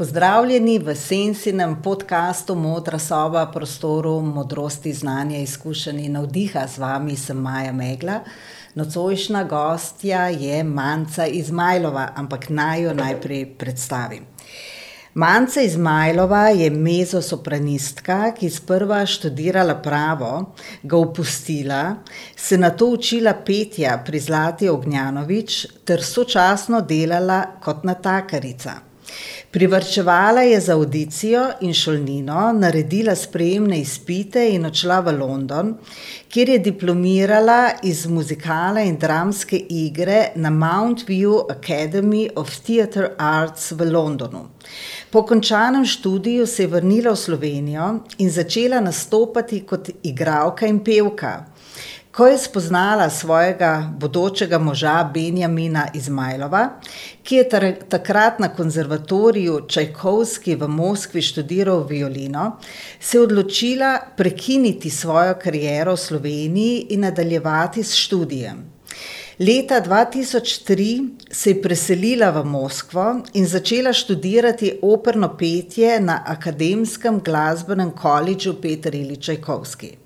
Pozdravljeni v Sensinem podkastu Modra soba, prostoru modrosti, znanja, izkušenj in navdiha. Z vami sem Maja Megla. Nocojšnja gostja je Manca Izmajlova, ampak naj jo najprej predstavim. Manca Izmajlova je mezosopranistka, ki je sprva študirala pravo, ga opustila, se nato učila petja pri Zlati Ognjanovič ter sočasno delala kot natakarica. Privrčevala je za avdicijo in šolnino, naredila sprejemne izpite in odšla v London, kjer je diplomirala iz muzikala in dramske igre na Mount View Academy of Theatre Arts v Londonu. Po končanem študiju se je vrnila v Slovenijo in začela nastopati kot igralka in pevka. Ko je spoznala svojega bodočega moža Benjamina Izmajlova, ki je takrat na konzervatoriju Čajkovski v Moskvi študiral violino, se je odločila prekiniti svojo kariero v Sloveniji in nadaljevati s študijem. Leta dva tisoč tri se je preselila v Moskvo in začela študirati operno petje na Akademskem glasbenem kolidžu Peter Iljič Čajkovski.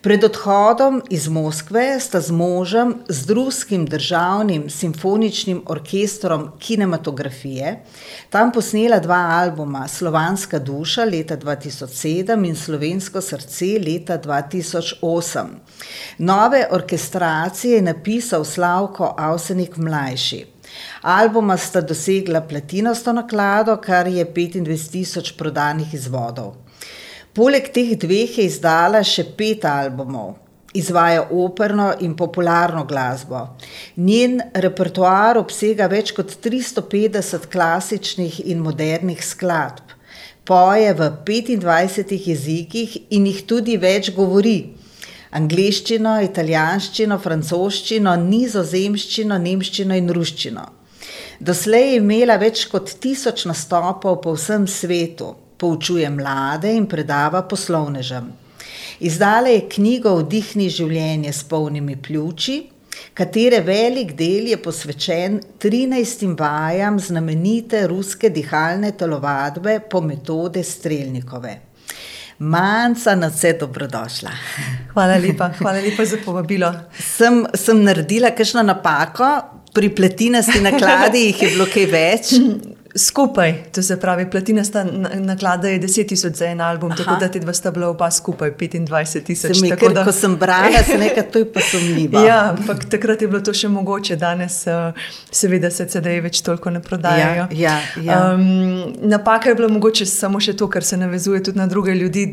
Pred odhodom iz Moskve sta z možem, z Ruskim državnim simfoničnim orkestrom kinematografije, tam posnela dva albuma: Slovanska duša leta 2007 in Slovensko srce leta 2008. Nove orkestracije je napisal Slavko Avsenik mlajši. Albuma sta dosegla platinasto naklado, kar je 25 tisoč prodanih izvodov. Poleg teh dveh je izdala še pet albumov. Izvaja operno in popularno glasbo. Njen repertoar obsega več kot 350 klasičnih in modernih skladb. Poje v 25 jezikih in jih tudi več govori: angleščino, italijanščino, francoščino, nizozemščino, nemščino in ruščino. Doslej je imela več kot tisoč nastopov po vsem svetu poučuje mlade in predava poslovnežem. Izdala je knjigo Vdihni življenje s polnimi pljuči, katere velik del je posvečen 13 vajam znamenite ruske dihalne telovadbe po metode Strelnikove. Manca, na vse dobrodošla. Hvala lepa, hvala lepa za povabilo. Sem, sem naredila kakšno napako, pri pletinasti nakladi jih je bilo kaj več. Skupaj, to se pravi, platina sta naklada je 10 tisoč za en album, Aha. tako da ti dva sta bila oba skupaj 25 tisoč. Da... Ko sem brala, se nekaj to je pa sumljivo. Ja, ampak takrat je bilo to še mogoče, danes uh, seveda se CD-ji več toliko ne prodajajo. Ja, ja, ja. Um, napaka je bila mogoče samo še to, kar se navezuje tudi na druge ljudi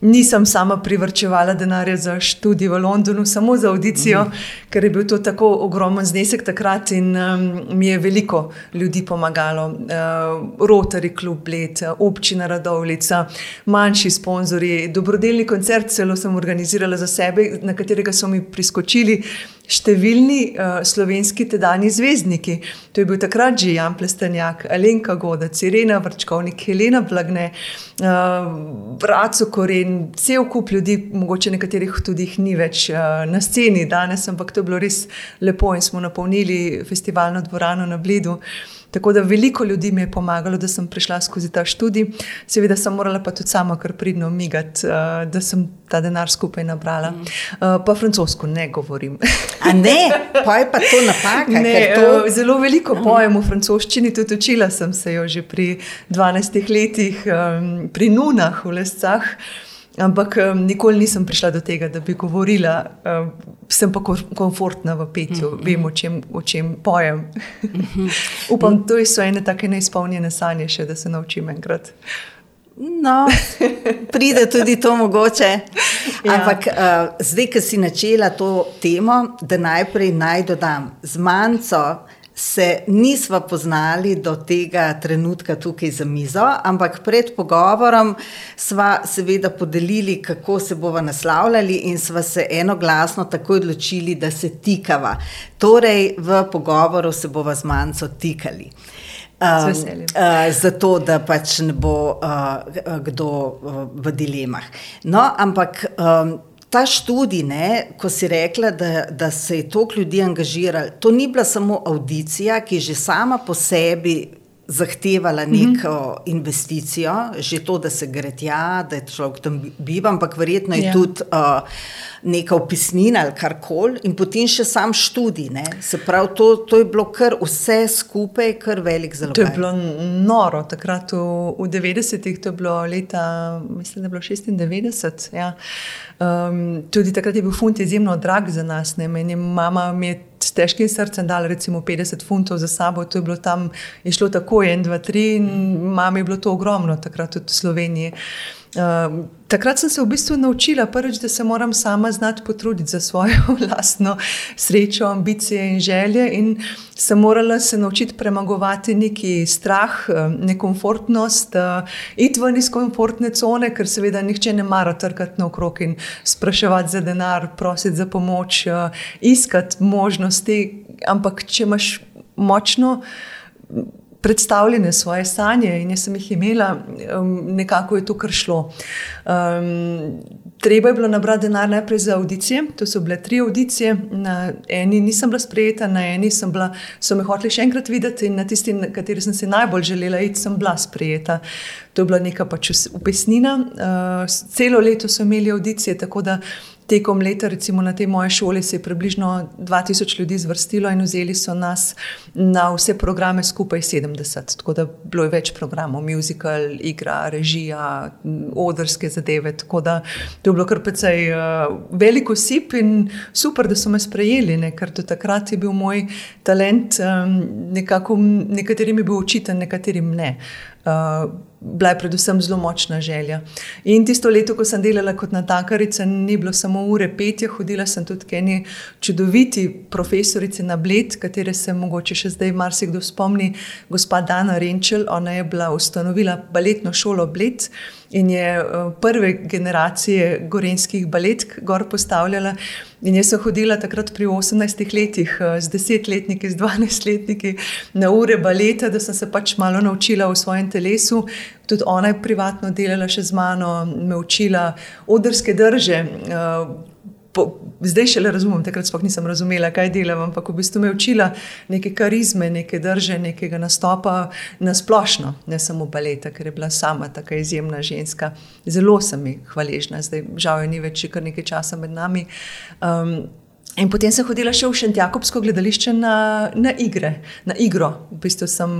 nisem sama privrčevala denarja za študij v Londonu, samo za audicijo, mm -hmm. ker je bil to tako ogromen znesek takrat in um, mi je veliko ljudi pomagalo. Uh, Rotary Club Bled, občina Radovlica, manjši sponzorji, dobrodelni koncert celo sem organizirala za sebe, na katerega so mi priskočili številni uh, slovenski tedajni zvezdniki. To je bil takrat že Jan Plestenjak, Alenka Goda, Irena Vrčkovnik, Helena Blagne, uh, Braco Koren, cel kup ljudi, mogoče nekaterih tudi ni več uh, na sceni danes, ampak to je bilo res lepo in smo napolnili festivalno dvorano na Blidu. Uh, Tako da veliko ljudi mi je pomagalo, da sem prišla skozi ta študij. Seveda sem morala pa tudi sama kar pridno migati, uh, da sem ta denar skupaj nabrala. Uh, pa francosko ne govorim. A ne, pa je pa to napaka. Ne, to... Uh, zelo veliko pojem v francoščini, tudi učila sem se jo že pri 12 letih, um, pri nunah v lescah. Ampak um, nikoli nisem prišla do tega, da bi govorila, um, sem pa komfortna v petju, mm -hmm. vem, o čem, o čem pojem. Mm -hmm. Upam, da so ene tako neizpolnjene sanje, še, da se naučim enkrat. No, pride tudi to mogoče. Ja. Ampak uh, zdaj, ki si načela to temo, da najprej naj dodam z manjco se nismo poznali do tega trenutka tukaj za mizo, ampak pred pogovorom smo seveda podelili, kako se bomo naslavljali, in smo se enoglasno tako odločili, da se tikava. Torej, v pogovoru se bomo z manjco tikali. Um, uh, zato, da pač ne bo uh, kdo uh, v dilemah. No, ampak um, ta študij, ne, ko si rekla, da, da se je toliko ljudi angažiralo, to ni bila samo audicija, ki je že sama po sebi zahtevala neko mm -hmm. investicijo, že to, da se gre tja, da je človek tam biva, ampak verjetno je ja. tudi uh, neka opisnina ali karkoli, in potem še sam študij. Ne? Se pravi, to, to je bilo kar vse skupaj, kar velik zelo. To je bilo noro, takrat v, v 90-ih, to je bilo leta, mislim, da je bilo 96. Ja. Um, tudi takrat je bil funt izjemno drag za nas. Ne? Meni mama mi je s težkim srcem dala recimo 50 funtov za sabo, to je bilo tam, je šlo tako, en, dva, tri, in mami je bilo to ogromno, takrat tudi v Sloveniji. Uh, takrat sem se v bistvu naučila, prvič, da se moram sama znati potruditi za svojo lastno srečo, ambicije in želje. In sem morala se naučiti premagovati neki strah, nekomfortnost, uh, iti ven iz komfortne cone, ker seveda nihče ne mara trkati naokrog in spraševati za denar, prositi za pomoč, uh, iskati možnosti. Ampak če imaš močno predstavljene svoje sanje in jaz sem jih imela, um, nekako je to kar šlo. Um, treba je bilo nabrati denar najprej za audicije, to so bile tri audicije, na eni nisem bila sprejeta, na eni sem bila, so me hoteli še enkrat videti in na tisti, na kateri sem se najbolj želela iti, sem bila sprejeta. To je bila neka pač upesnina. Uh, celo leto so imeli audicije, tako da tekom leta, recimo na tej moje šoli, se je približno 2000 ljudi zvrstilo in vzeli so nas na vse programe skupaj 70. Tako da bilo je več programov, muzikal, igra, režija, odrske zadeve. Tako da to je bilo kar precej uh, veliko sip in super, da so me sprejeli, ne? ker do takrat je bil moj talent um, nekako, nekaterim je bil učiten, nekaterim ne. Uh, bila je predvsem zelo močna želja. In tisto leto, ko sem delala kot natakarica, ni bilo samo ure petja, hodila sem tudi k eni čudoviti profesorici na Bled, katere se mogoče še zdaj marsikdo spomni, gospa Dana Renčel. Ona je bila ustanovila baletno šolo Bled in je uh, prve generacije gorenskih baletk gor postavljala. In jaz sem hodila takrat pri 18 letih, uh, z 10-letniki, z 12-letniki na ure baleta, da sem se pač malo naučila v svojem telesu. Tudi ona je privatno delala še z mano, me učila odrske drže. Po, zdaj še le razumem, takrat sploh nisem razumela, kaj delam, ampak v bistvu me učila neke karizme, neke drže, nekega nastopa na splošno, ne samo baleta, ker je bila sama tako izjemna ženska. Zelo sem ji hvaležna, zdaj žal je ni več kar nekaj časa med nami. Um, In potem sem hodila še v Šentjakobsko gledališče na, na igre, na igro. V bistvu sem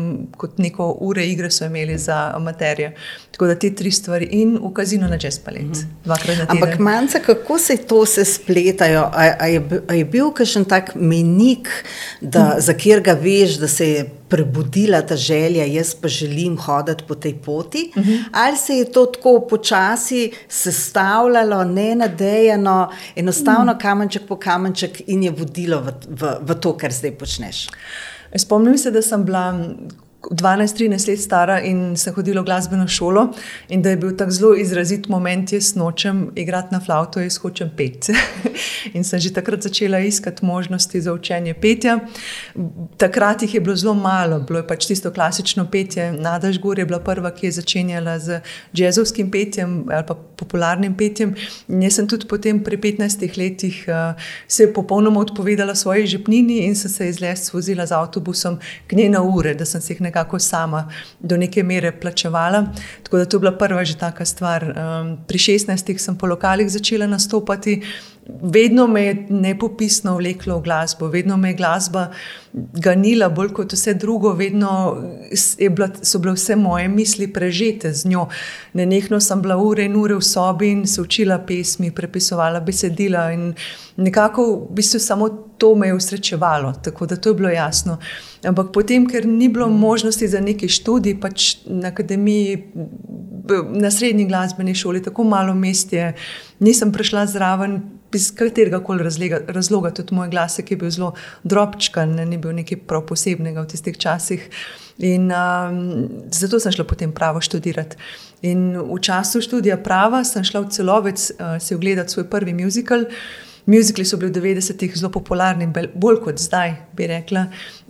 kot neko ure igre so imeli za amaterje. Tako da te tri stvari in v kazino na jazz palet. Mhm. Ampak manjka, kako se to vse spletajo? A, a, je, a je bil kakšen tak menik, da, mhm. za kjer ga veš, da se je prebudila ta želja, jaz pa želim hoditi po tej poti, uh mhm. -huh. ali se je to tako počasi sestavljalo, ne nadejano, enostavno uh mhm. -huh. kamenček po kamenček in je vodilo v, v, v to, kar zdaj počneš. Spomnim se, da sem bila 12-13 let stara in sem hodila v glasbeno šolo, in da je bil tako zelo izrazit moment, jaz nočem igrati na flauto, jaz hočem peti. in sem že takrat začela iskati možnosti za učenje petja. Takrat jih je bilo zelo malo, bilo je pač tisto klasično petje. Nada Žgur je bila prva, ki je začenjala z jazzovskim petjem ali pa popularnim petjem. In jaz sem tudi potem pri 15 letih uh, se popolnoma odpovedala svoji žepnini in sem se iz les vozila z avtobusom k njej na ure, da sem se jih nekaj nekako sama do neke mere plačevala. Tako da to je bila prva že taka stvar. Um, pri 16-ih sem po lokalih začela nastopati. Vedno me je nepopisno vleklo v glasbo, vedno me je glasba ganila, bolj kot vse drugo, vedno bila, so bile vse moje misli prežete z njo. Nenehno sem bila ure in ure v sobi in se učila pesmi, prepisovala besedila in nekako v bistvu samo to me je usrečevalo, tako da to je bilo jasno. Ampak potem, ker ni bilo možnosti za neki študij, pač na akademiji, na srednji glasbeni šoli, tako malo mest je, nisem prišla zraven. Iz katerega koli razloga, tudi moj glas, ki je bil zelo drobčkan, ne, ni bil nekaj prav posebnega v tistih časih. In um, zato sem šla potem pravo študirati. In v času študija prava sem šla v celovec uh, si ogledati svoj prvi muzikal. Muzikli so bili v 90-ih zelo popularni, bolj kot zdaj, bi rekla.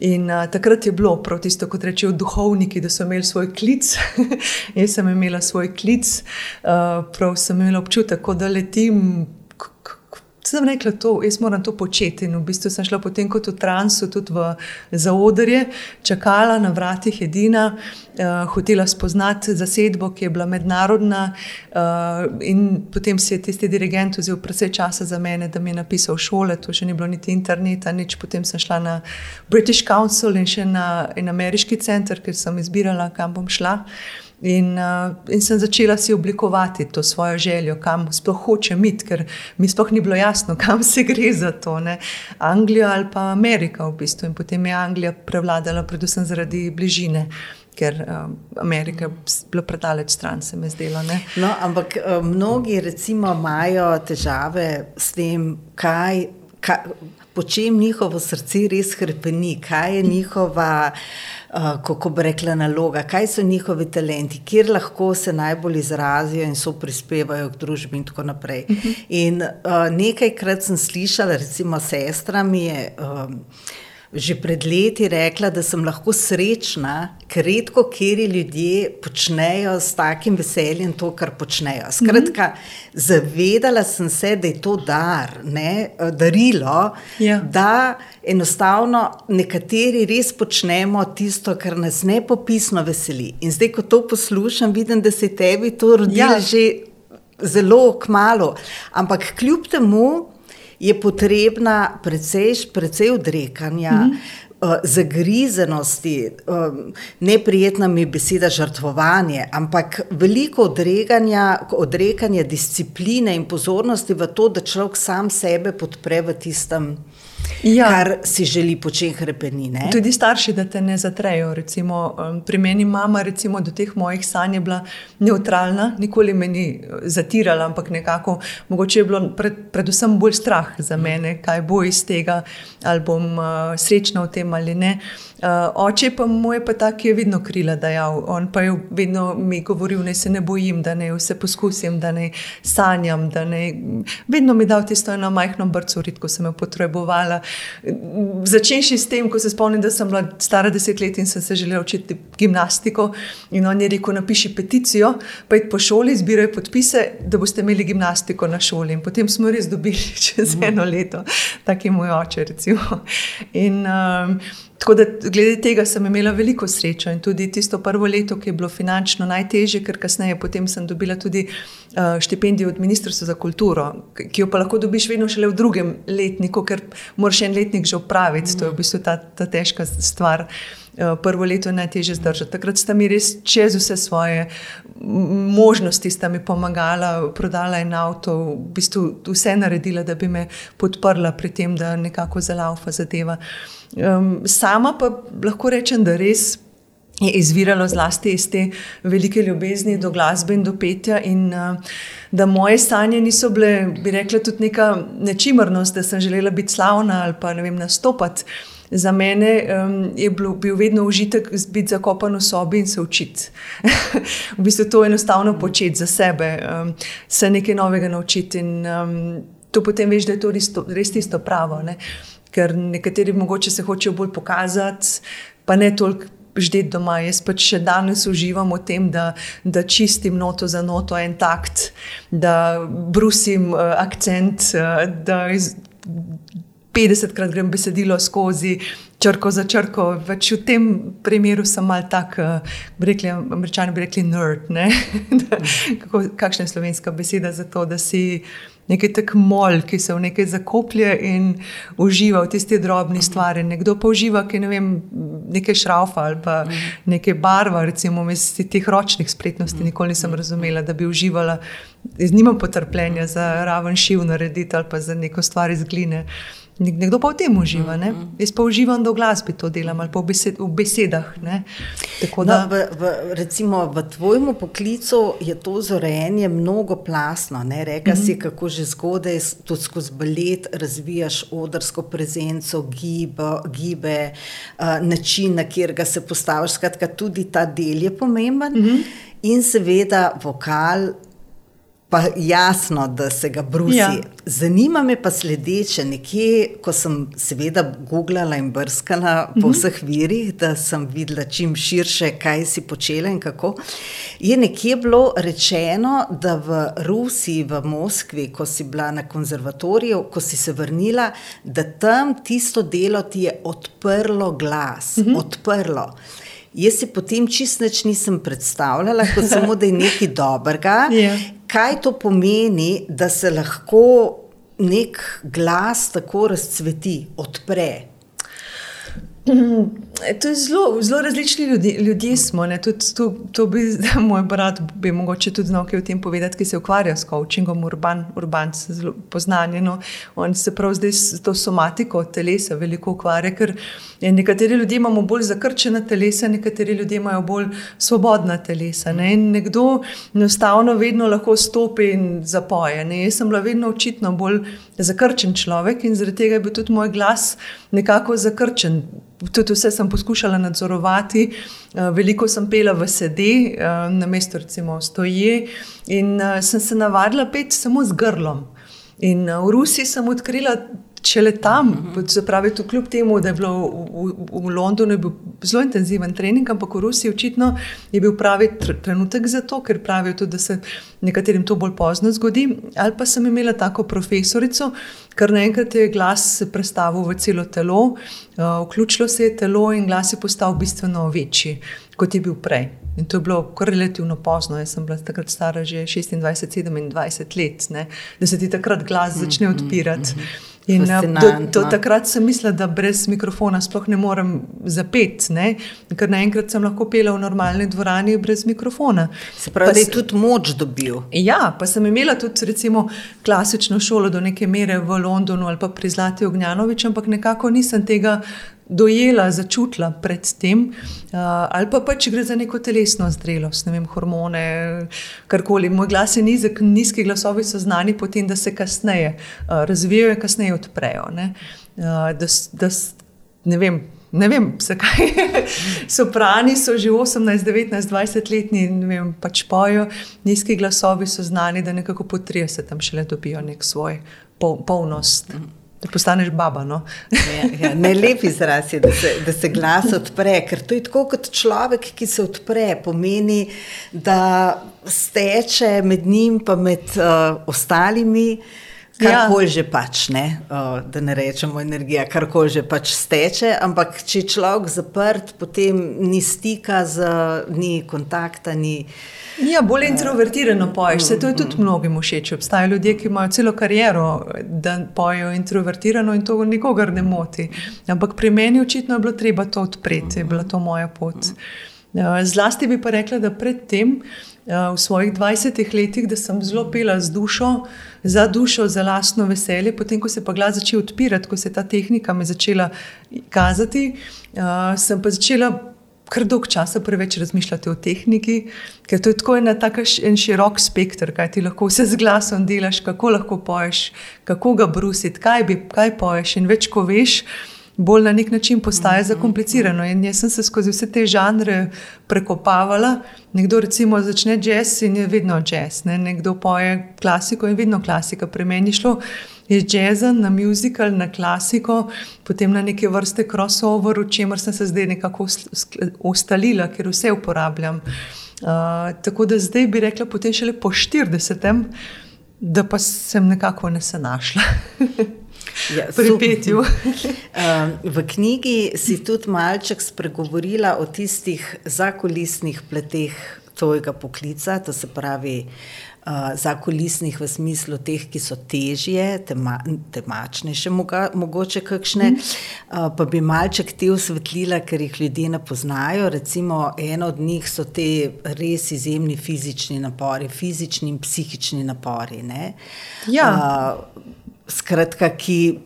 In uh, takrat je bilo prav tisto, kot rečejo duhovniki, da so imeli svoj klic. Jaz sem imela svoj klic, uh, prav sem imela občutek, da letim sem rekla, to, jaz moram to početi. In v bistvu sem šla potem kot v transu, tudi v zaodrje, čakala na vratih edina, uh, hotela spoznati zasedbo, ki je bila mednarodna. Uh, in potem si je tisti dirigent vzel precej časa za mene, da mi je napisal šole, to še ni bilo niti interneta, nič. Potem sem šla na British Council in še na en ameriški center, ker sem izbirala, kam bom šla. In, uh, in sem začela si oblikovati to svojo željo, kam sploh hočem iti, ker mi sploh ni bilo jasno, kam se gre za to. Ne? Anglija ali pa Amerika, v bistvu. In potem je Anglija prevladala, predvsem zaradi bližine. Ker um, Amerika je bila predaleč stran, se mi zdelo. No, ampak um, mnogi, recimo, imajo težave s tem, kaj, kaj, po čem njihovo srce res krpeni, kaj je njihova. Uh, kako bi rekla, naloga, kaj so njihovi talenti, kjer lahko se najbolj izrazijo in so prispevajo k družbi, in tako naprej. Uh -huh. In uh, nekajkrat sem slišala, recimo, sestra mi je. Um, že pred leti rekla, da sem lahko srečna, ker redko kjeri ljudje počnejo s takim veseljem to, kar počnejo. Skratka, mm -hmm. zavedala sem se, da je to dar, ne, darilo, ja. da enostavno nekateri res počnemo tisto, kar nas nepopisno veseli. In zdaj, ko to poslušam, vidim, da se tebi to rodilo ja. že zelo kmalo. Ampak kljub temu, je potrebna precej, precej odrekanja. Mm -hmm. Zagrizenosti, neprijetna mi je beseda žrtvovanje, ampak veliko odrekanja, odrekanja discipline in pozornosti v to, da človek sam sebe podpre v tistem, ja. kar si želi početi hrepenine. Tudi starši, da te ne zatrejo. Recimo, pri meni mama recimo, do teh mojih sanj je bila neutralna, nikoli me ni uh, zatirala, ampak nekako mogoče je bilo pred, predvsem bolj strah za mene, kaj bo iz tega, ali bom uh, srečna v tem ali ne. Uh, oče pa moj pa tak je vedno krila dajal. On pa je vedno mi govoril, da se ne bojim, da ne vse poskusim, da ne sanjam. Da ne... Vedno mi dal tisto eno majhno brco, ko sem jo potrebovala. Začenši s tem, ko se spomnim, da sem bila stara deset let in sem se želela učiti gimnastiko. In on je rekel: napiši peticijo, pojdite po šoli, zbiraj podpise, da boste imeli gimnastiko na šoli. In potem smo res dobili čez eno leto, tako je moj oče. Recimo. In um, Tako da, glede tega sem imela veliko srečo in tudi tisto prvo leto, ki je bilo finančno najtežje, ker kasneje sem dobila tudi uh, štipendijo od Ministrstva za kulturo, ki jo pa lahko dobiš vedno šele v drugem letniku, ker moraš en letnik že upraviti. Mm. To je v bistvu ta, ta težka stvar. Uh, prvo leto je najtežje zdržati. Takrat sta mi res čez vse svoje možnosti pomagala, prodala en avto, v bistvu vse naredila, da bi me podprla pri tem, da nekako zalaufa zadeva. Um, sama pa lahko rečem, da res je izviralo zlasti iz te velike ljubezni do glasbe in do petja. In, uh, da moje sanje niso bile, bi rekla, tudi neka nečimrnost, da sem želela biti slavna ali pa ne vem, nastopati. Za mene um, je bil, bil vedno užitek biti zakopan v sobi in se učiti. v bistvu to je enostavno početi za sebe, um, se nekaj novega naučiti. In um, to potem veš, da je to res, res tisto pravo. Ne? ker nekateri mogoče se hočejo bolj pokazati, pa ne toliko. Ždeti doma, jaz pač še danes uživam v tem, da, da čistim noto za noto, en takt, da brusim uh, akcent, uh, da iz, 50krat grem besedilo skozi, črko za črko. Več v tem primeru sem mal tak, uh, rekli, američani bi rekli, nerd. kako, kakšna je slovenska beseda za to, da si nekaj tak mol, ki se v nekaj zakoplje in uživa v tiste drobne stvari. Nekdo pa uživa, ki ne vem, nekaj šraufa ali pa nekaj barva, recimo, iz teh ročnih spletnosti. Nikoli nisem razumela, da bi uživala, nimam potrpljenja za raven šiv narediti ali pa za neko stvar iz gline. Nekdo pa v tem uživa, ne? Mhm. jaz pa uživam, da v glasbi to delam ali pa v, besed, v besedah. Da... No, v, v, recimo v tvojem poklicu je to zorenje mnogo plasno. Rekla mm -hmm. si, kako že zgodaj tudi skozi balet razvijaš odrsko prezenco, gibo, gibe, uh, način, na katerega se postaviš. Skratka, tudi ta del je pomemben. Mm -hmm. In seveda vokal Pa jasno, da se ga brusi. Ja. Zanima me pa sledeče, nekje, ko sem seveda googlala in brskala po mm -hmm. vseh virih, da sem videla čim širše, kaj si počela in kako. Je nekje bilo rečeno, da v Rusiji, v Moskvi, ko si bila na konzervatoriju, ko si se vrnila, da tam tisto delo ti je odprlo glas, mm -hmm. odprlo. Jaz si potem čist nič nisem predstavljala, kot samo da je nekaj dobrega. Yeah. Ja. Kaj to pomeni, da se lahko nek glas tako razcveti, odpre? To je zelo, zelo različni ljudi, ljudje smo. Tudi, to, to bi moj brat bi mogoče tudi znal kaj o tem povedati, ki se ukvarja s coachingom, urban, urban zelo poznanje. No. On se prav zdaj s to somatiko telesa veliko ukvarja, ker nekateri ljudje imamo bolj zakrčena telesa, nekateri ljudje imajo bolj svobodna telesa. Ne. In nekdo enostavno vedno lahko stopi in zapoje. Ne. Jaz sem bila vedno očitno bolj zakrčen človek in zaradi tega je bil tudi moj glas nekako zakrčen tudi vse sem poskušala nadzorovati, eh, veliko sem pela v sedi, eh, na mestu recimo stoji, in eh, sem se navadila peti samo z grlom. In v Rusiji sem odkrila če le tam, zapravi to kljub temu, da je bilo v, v, v Londonu bil zelo intenziven trening, ampak v Rusiji očitno je bil pravi trenutek za to, ker pravijo tudi, da se nekaterim to bolj pozno zgodi. Ali pa sem imela tako profesorico, ker naenkrat je glas se predstavil v celo telo, uh, vključilo se je telo in glas je postal bistveno večji, kot je bil prej. In to je bilo kar relativno pozno. Jaz sem bila takrat stara že 26-27 let, ne? da se ti takrat glas začne mhm, odpirati. Mm -hmm. In eh, do, do takrat sem mislila, da brez mikrofona sploh ne morem zapeti, ker naenkrat sem lahko pela v normalni dvorani brez mikrofona. Se pravi, da je tudi moč dobil. Ja, pa sem imela tudi recimo, klasično šolo do neke mere v Londonu ali pa pri Zlati Ognjanovič, ampak nekako nisem tega dojela, začutila predtem, uh, ali pa pač gre za neko telesno zrelost, ne vem, hormone, karkoli. Moj glas je nizek, nizki glasovi so znani potem, da se kasneje uh, razvijajo kasneje odprejo. Ne, uh, da, da, ne vem. Ne vem, zakaj. Soprani so že 18, 19, 20 letni in pač pojo, nizki glasovi so znani, da nekako po 30 tam šele dobijo nek svoj pol, polnost. Mm. Da postaneš baba. No? ja, ja, ne lep izraz je, da se, da se glas odpre, ker to je tako kot človek, ki se odpre, pomeni, da steče med njim in med uh, ostalimi. Kar koli ja. že pač, ne? Uh, da ne rečemo energija, kar koli že pač steče, ampak če je človek zaprt, potem ni stika, z, ni kontakta, ni. Ja, bolj introvertirano poješ, se to je tudi mnogim všeč. Obstajajo ljudje, ki imajo celo kariero, da pojejo introvertirano in to nikogar ne moti. Ampak pri meni očitno je bilo treba to odpreti, je bila to moja pot. Ja, zlasti bi pa rekla, da predtem, v svojih 20 letih, da sem zelo pela z dušo, za dušo, za lastno veselje, potem ko se pa glas začel odpirati, ko se je ta tehnika me začela kazati, ja, sem pa začela kar dolg časa preveč razmišljate o tehniki, ker to je tako en, en širok spekter, kaj ti lahko vse z glasom delaš, kako lahko poješ, kako ga brusiti, kaj kaj poješ. In več, ko veš, bolj na nek način postaje mhm, zakomplicirano. In jaz sem se skozi vse te žanre prekopavala. Nekdo recimo začne jazz in je vedno jazz, ne? nekdo poje klasiko in je vedno klasika. Pri meni je šlo iz jazza na muzikal, na klasiko, potem na neke vrste crossover, v čemer sem se zdaj nekako ustalila, ker vse uporabljam. Uh, tako da zdaj bi rekla, potem šele po 40, da pa sem nekako ne se našla. Ja, Pri petju. v knjigi si tudi malček spregovorila o tistih zakulisnih pleteh tvojega poklica, to se pravi, uh, zakulisnih v smislu teh, ki so težje, tema, temačnejše, moga, mogoče kakšne, mm. uh, pa bi malček te osvetlila, ker jih ljudje ne poznajo. Recimo, eno od njih so te res izjemni fizični napori, fizični in psihični napori. Ja. Uh, skratka, ki.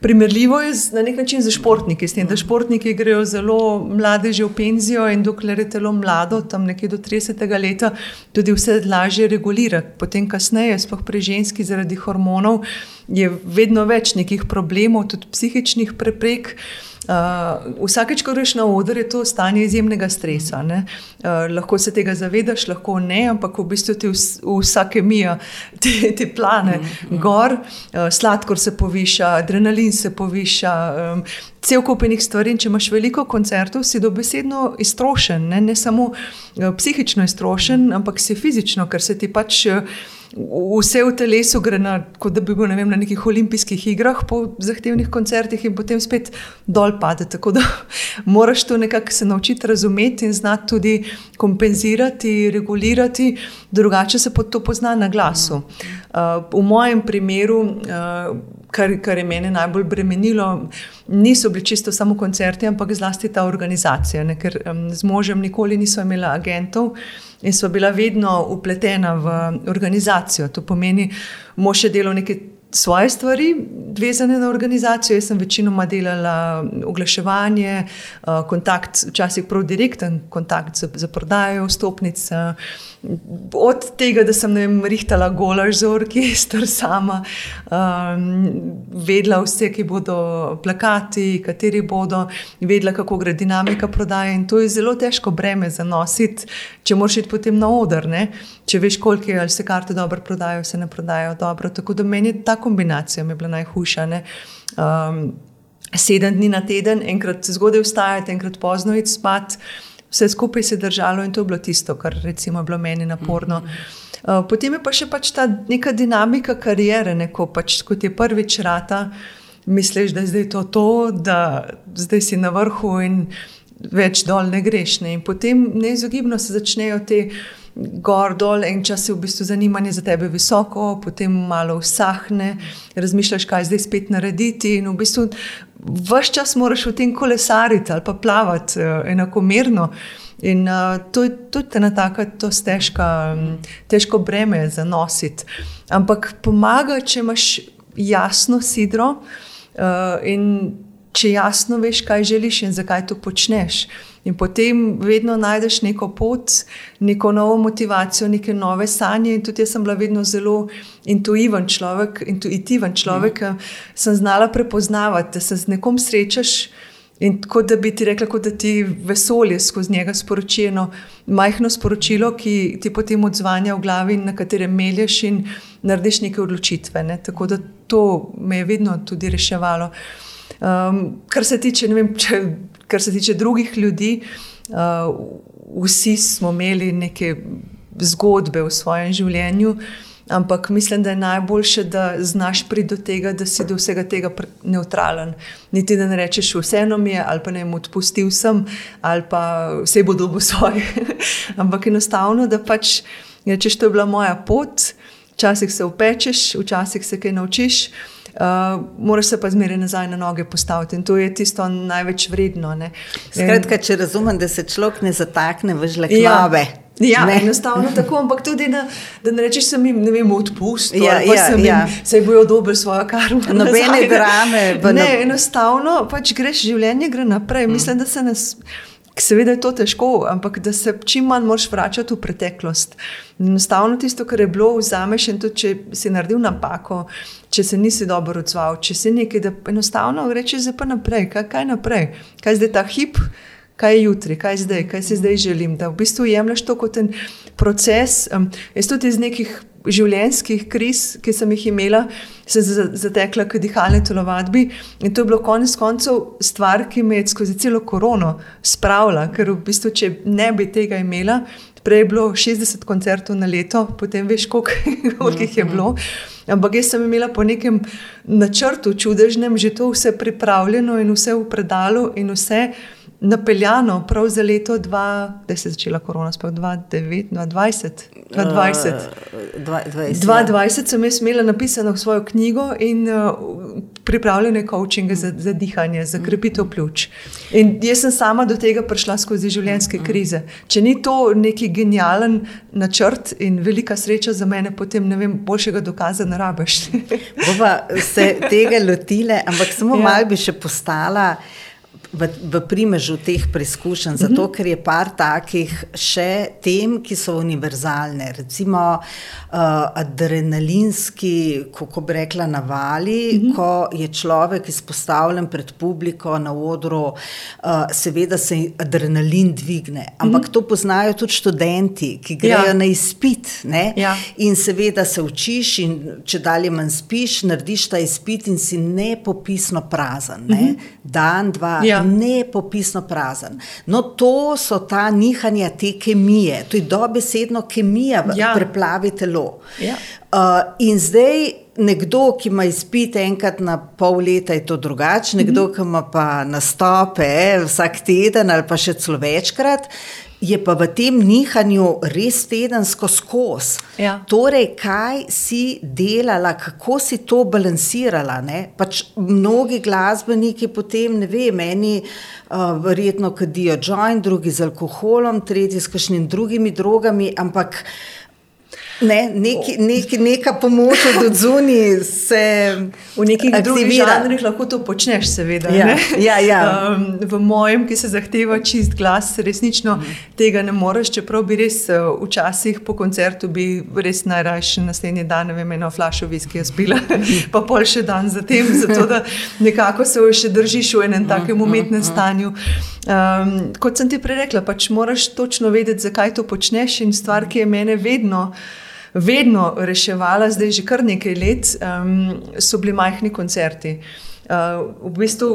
Primerljivo je na nek način za športniki, s tem, da športniki grejo zelo mlade, že v penzijo in dokler je telo mlado, tam nekje do 30. leta, tudi vse lažje regulira. Potem, kasneje, sploh pri ženski, zaradi hormonov, je vedno več nekih problemov, tudi psihičnih preprek. Uh, vsakeč, ko greš na oder, je to stanje izjemnega stresa. Uh, lahko se tega zavedaš, lahko ne, ampak v bistvu ti vsake mija te, te plane mm -hmm. gor, uh, sladkor se poviša, adrenalin se poviša. Um, Cel kup enih stvari, in če imaš veliko koncertov, si dobesedno iztrošen, ne, ne samo uh, psihično iztrošen, ampak si fizično, ker se ti pač. Uh, vse v telesu gre na, kot da bi bil ne vem, na nekih olimpijskih igrah po zahtevnih koncertih in potem spet dol pade. Tako da moraš to nekako se naučiti razumeti in znati tudi kompenzirati, regulirati, drugače se to pozna na glasu. Uh, v mojem primeru. Uh, Kar, kar je meni najbolj bremenilo, niso bili čisto samo koncerti, ampak zlasti ta organizacija. Ne? Ker z možem nikoli niso imeli agentov, in so bila vedno upletena v organizacijo. To pomeni, mož je delal neke svoje stvari, vezane na organizacijo. Jaz sem večinoma delala oglaševanje, eh, kontakt, včasih prav direkten kontakt za, za prodajo stopnic. Od tega, da sem vem, rihtala golaž za orkester sama, um, vedela vse, ki bodo plakati, kateri bodo, vedela, kako gre dinamika prodaje. In to je zelo težko breme za nositi, če moraš iti potem na oder. Ne? Če veš, koliko je, ali se karte dobro prodajo, se ne prodajo dobro. Tako da meni ta kombinacija je bila najhujša. Um, sedem dni na teden, enkrat zgodaj vstajati, enkrat pozno iti spat, vse skupaj se je držalo in to je bilo tisto, kar recimo, je bilo meni naporno. Uh, potem je pa še pač ta neka dinamika karijere, neko pač kot je prvič rata. Misliš, da je zdaj to, to, da zdaj si na vrhu in več dol ne greš. Ne? In potem neizogibno se začnejo te gor dol, en čas je v bistvu zanimanje za tebe visoko, potem malo usahne, razmišljaš, kaj zdaj spet narediti. In v bistvu vse čas moraš v tem kolesariti ali pa plavati uh, enakomerno. In uh, to je tudi ena taka, to je um, težko breme za nositi. Ampak pomaga, če imaš jasno sidro uh, in če jasno veš, kaj želiš in zakaj to počneš. In potem vedno najdeš neko pot, neko novo motivacijo, neke nove sanje. In tudi jaz sem bila vedno zelo intuitiven človek, intuitiven človek, mm. sem znala prepoznavati, da se z nekom srečaš. In kot da bi ti rekla, da ti vesolje skozi njega sporoči eno majhno sporočilo, ki ti potem odzvanja v glavi, na katerem melješ in narediš neke odločitve. Ne? Tako da to me je vedno tudi reševalo. Um, kar se tiče, ne vem, če kar se tiče drugih ljudi, uh, vsi smo imeli neke zgodbe v svojem življenju, ampak mislim, da je najboljše, da znaš priti do tega, da si do vsega tega neutralen. Niti da ne rečeš, vseeno mi je, ali pa ne jim odpustil sem, ali pa vse bo dobo svoje. ampak enostavno, da pač rečeš, to je bila moja pot. Včasih se upečeš, včasih se kaj naučiš, uh, moraš se pa zmeraj nazaj na noge postaviti in to je tisto največ vredno. Ne. Skratka, če razumem, da se človek ne zatakne v žleklave. Ja. Ja, ne. enostavno tako, ampak tudi, da, da ne rečeš, da jim ne odpustijo. Ja, ja, ja. Se bojo dobili svojo karmo. Nobene drame. Ne, no... enostavno pač greš, življenje gre naprej. Mm. Mislim, da se nas. Seveda je to težko, ampak da se čim manj moraš vračati v preteklost. Enostavno tisto, kar je bilo, vzameš in tudi, če si naredil napako, če se nisi dobro odzval, če si nekaj, da enostavno rečeš, zdaj pa naprej, kaj, kaj naprej, kaj zdaj ta hip. Kaj je jutri, kaj je zdaj, kaj si zdaj želim, da v bistvu jemliš to kot en proces. Um, jaz tudi iz nekih življenjskih kriz, ki sem jih imela, se zatekla k dihalni telovadbi. In to je bilo konec koncev stvar, ki me je skozi celo korono spravila, ker v bistvu, če ne bi tega imela, prej je bilo 60 koncertov na leto, potem veš, koliko jih je bilo. Ampak jaz sem imela po nekem načrtu čudežnem že to vse pripravljeno in vse v predalu in vse napeljano prav za leto 2020, da se je začela korona, sploh 2020. 2020 sem jaz imela napisano svojo knjigo in uh, pripravljene coachinge za, za dihanje, za krepitev pljuč. In jaz sem sama do tega prišla skozi življenjske krize. Če ni to neki genijalen načrt in velika sreča za mene, potem ne vem, boljšega dokaza ne rabiš. Bova se tega lotile, ampak samo ja. malo bi še postala v, v primežu teh preizkušenj, zato mm -hmm. ker je par takih še tem, ki so univerzalne. Recimo uh, adrenalinski, kako bi rekla, navali, mm -hmm. ko je človek izpostavljen pred publiko na odru, uh, seveda se adrenalin dvigne. Ampak mm -hmm. to poznajo tudi študenti, ki grejo ja. na izpit. Ja. In seveda se učiš, in če dalje manj spiš, narediš ta izpit in si nepopisno prazen. Ne? Mm -hmm. Dan, dva, ja. nepopisno prazen. No, to so ta nihanja te kemije, to je dobesedno kemija, ki ja. preplavi telo. Ja. Uh, in zdaj. Nekdo, ki ima izpite enkrat na pol leta, je to drugače, nekdo, mm -hmm. ki ima pa nastope vsak teden ali pa še celo večkrat, je pa v tem nihanju res tedensko skozi. Ja. Torej, kaj si delala, kako si to balansirala? Pač mnogi glasbeniki potem, ne vem, meni uh, verjetno kadijo joint, drugi z alkoholom, tretji s kakšnimi drugimi drogami, ampak. Ne, neki, neki, neka pomoč od zunaj se v nekih drugih žanrih lahko to počneš, seveda. Ja, ja, ja. Um, v mojem, ki se zahteva čist glas, resnično mm. tega ne moreš. Čeprav bi res uh, včasih po koncertu bi res najrajši naslednji dan, ne vem, eno flašo viskija spila, pa pol še dan zatem, zato da nekako se še držiš v enem takem mhm, umetnem mhm. stanju. Um, kot sem ti prej rekla, pač moraš točno vedeti, zakaj to počneš in stvar, ki je mene vedno vedno reševala, zdaj že kar nekaj let, um, so bili majhni koncerti. Uh, v bistvu,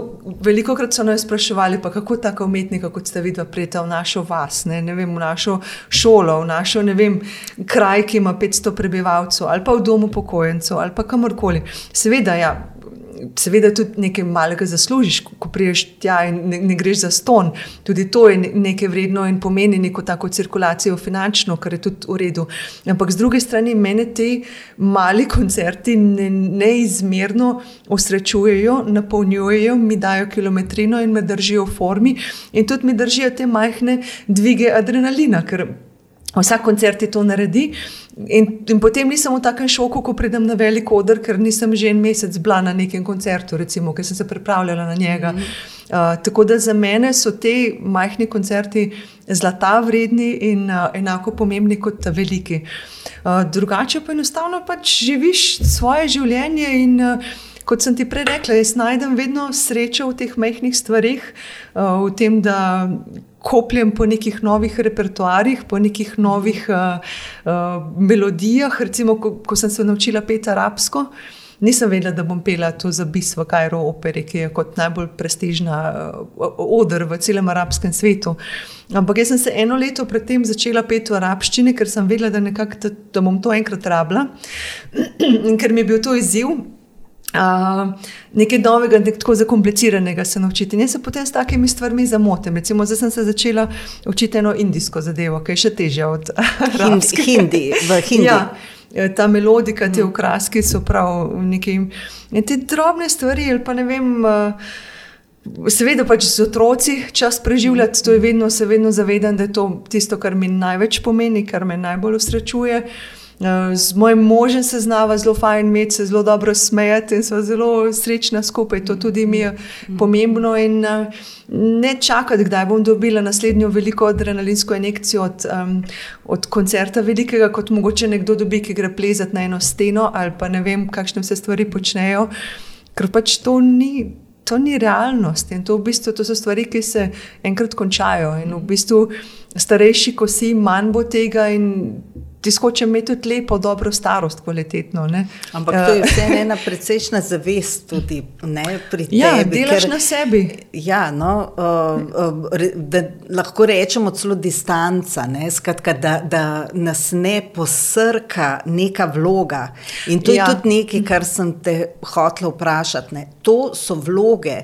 veliko krat so nas spraševali, kako tako umetnika, kot ste videli, pride v našo vas, ne, ne vem, v našo šolo, v našo vem, kraj, ki ima 500 prebivalcev, ali pa v domu pokojnicev, ali pa kamorkoli. Seveda, ja, seveda tudi nekaj malega zaslužiš, ko priješ tja in ne, ne greš za ston. Tudi to je nekaj vredno in pomeni neko tako cirkulacijo finančno, kar je tudi v redu. Ampak z druge strani mene ti mali koncerti ne, neizmerno osrečujejo, napolnjujejo, mi dajo kilometrino in me držijo v formi in tudi mi držijo te majhne dvige adrenalina. Vsak koncert ti to naredi, in, in potem nisem v takem šoku, ko pridem na velik odr, ker nisem že en mesec bila na nekem koncertu, recimo, ker sem se pripravljala na njega. Mm -hmm. uh, tako da za mene so te majhni koncerti zlata vredni in uh, enako pomembni kot veliki. Uh, drugače pa enostavno pač živiš svoje življenje in. Uh, Kot sem ti prej rekla, jaz najdem vedno srečo v teh majhnih stvarih, uh, v tem, da kopljem po nekih novih repertoarjih, po nekih novih uh, uh, melodijah. Recimo, ko, ko sem se naučila peti arabsko, nisem vedela, da bom pela to za bis v Kajru operi, ki je kot najbolj prestižna uh, odr v celem arabskem svetu. Ampak jaz sem se eno leto predtem začela peti v arabščini, ker sem vedela, da, nekak, da, da bom to enkrat rabila ker mi je bil to izziv. Uh, nekaj novega, nek tako zakompliciranega se naučiti. In jaz se potem s takimi stvarmi zamotim. Recimo, zdaj sem se začela učiti eno indijsko zadevo, ki je še težja od arabske. Hindi, v Hindi. Ja, ta melodika, te okraske so prav neki. In te drobne stvari, ali pa ne vem. Uh, Seveda, pač z otroci čas preživljati, to je vedno, se vedno zavedam, da je to tisto, kar mi največ pomeni, kar me najbolj usrečuje. Uh, z mojim možem se znava zelo fajn imeti, se zelo dobro smejati in smo zelo srečni skupaj. To tudi mi je pomembno. In eh, ne čakati, kdaj bom dobila naslednjo veliko adrenalinsko injekcijo od, um, od koncerta velikega, kot mogoče nekdo dobi, ki gre plezati na eno steno ali pa ne vem, kakšne vse stvari počnejo. Ker pač to ni. To ni realnost in to, v bistvu, to so stvari, ki se enkrat končajo. In v bistvu, starejši, ko si, manj bo tega, in ti skoče imeti tudi lepo, dobro starost, kvalitetno. Ne? Ampak to je ja. vse ena precejšna zavest tudi ne, pri ja, tebi. Delaš ker, na sebi. Ja, no, uh, uh, da lahko rečemo celo distanca, ne, skratka, da, da nas ne posrka neka vloga. In to ja. je tudi nekaj, kar sem te hotel vprašati. Ne. To so vloge.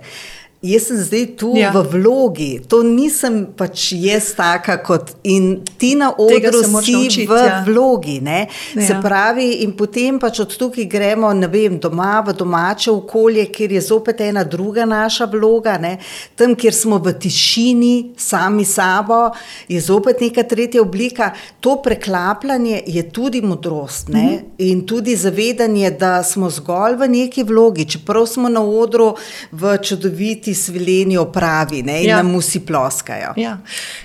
Jaz sem zdaj tu ja. v vlogi, to nisem pač jaz taka kot in ti na odru si učiti, v ja. vlogi. Ja. Se pravi, in potem pač od tukaj gremo vem, doma v domače okolje, kjer je zopet ena druga naša vloga, ne? tam, kjer smo v tišini, sami sabo, je zopet neka tretja oblika. To preklapljanje je tudi modrost mm -hmm. in tudi zavedanje, da smo zgolj v neki vlogi, čeprav smo na odru v čudoviti ti svileni opravi ne, in ja. nam vsi ploskajo. Ja.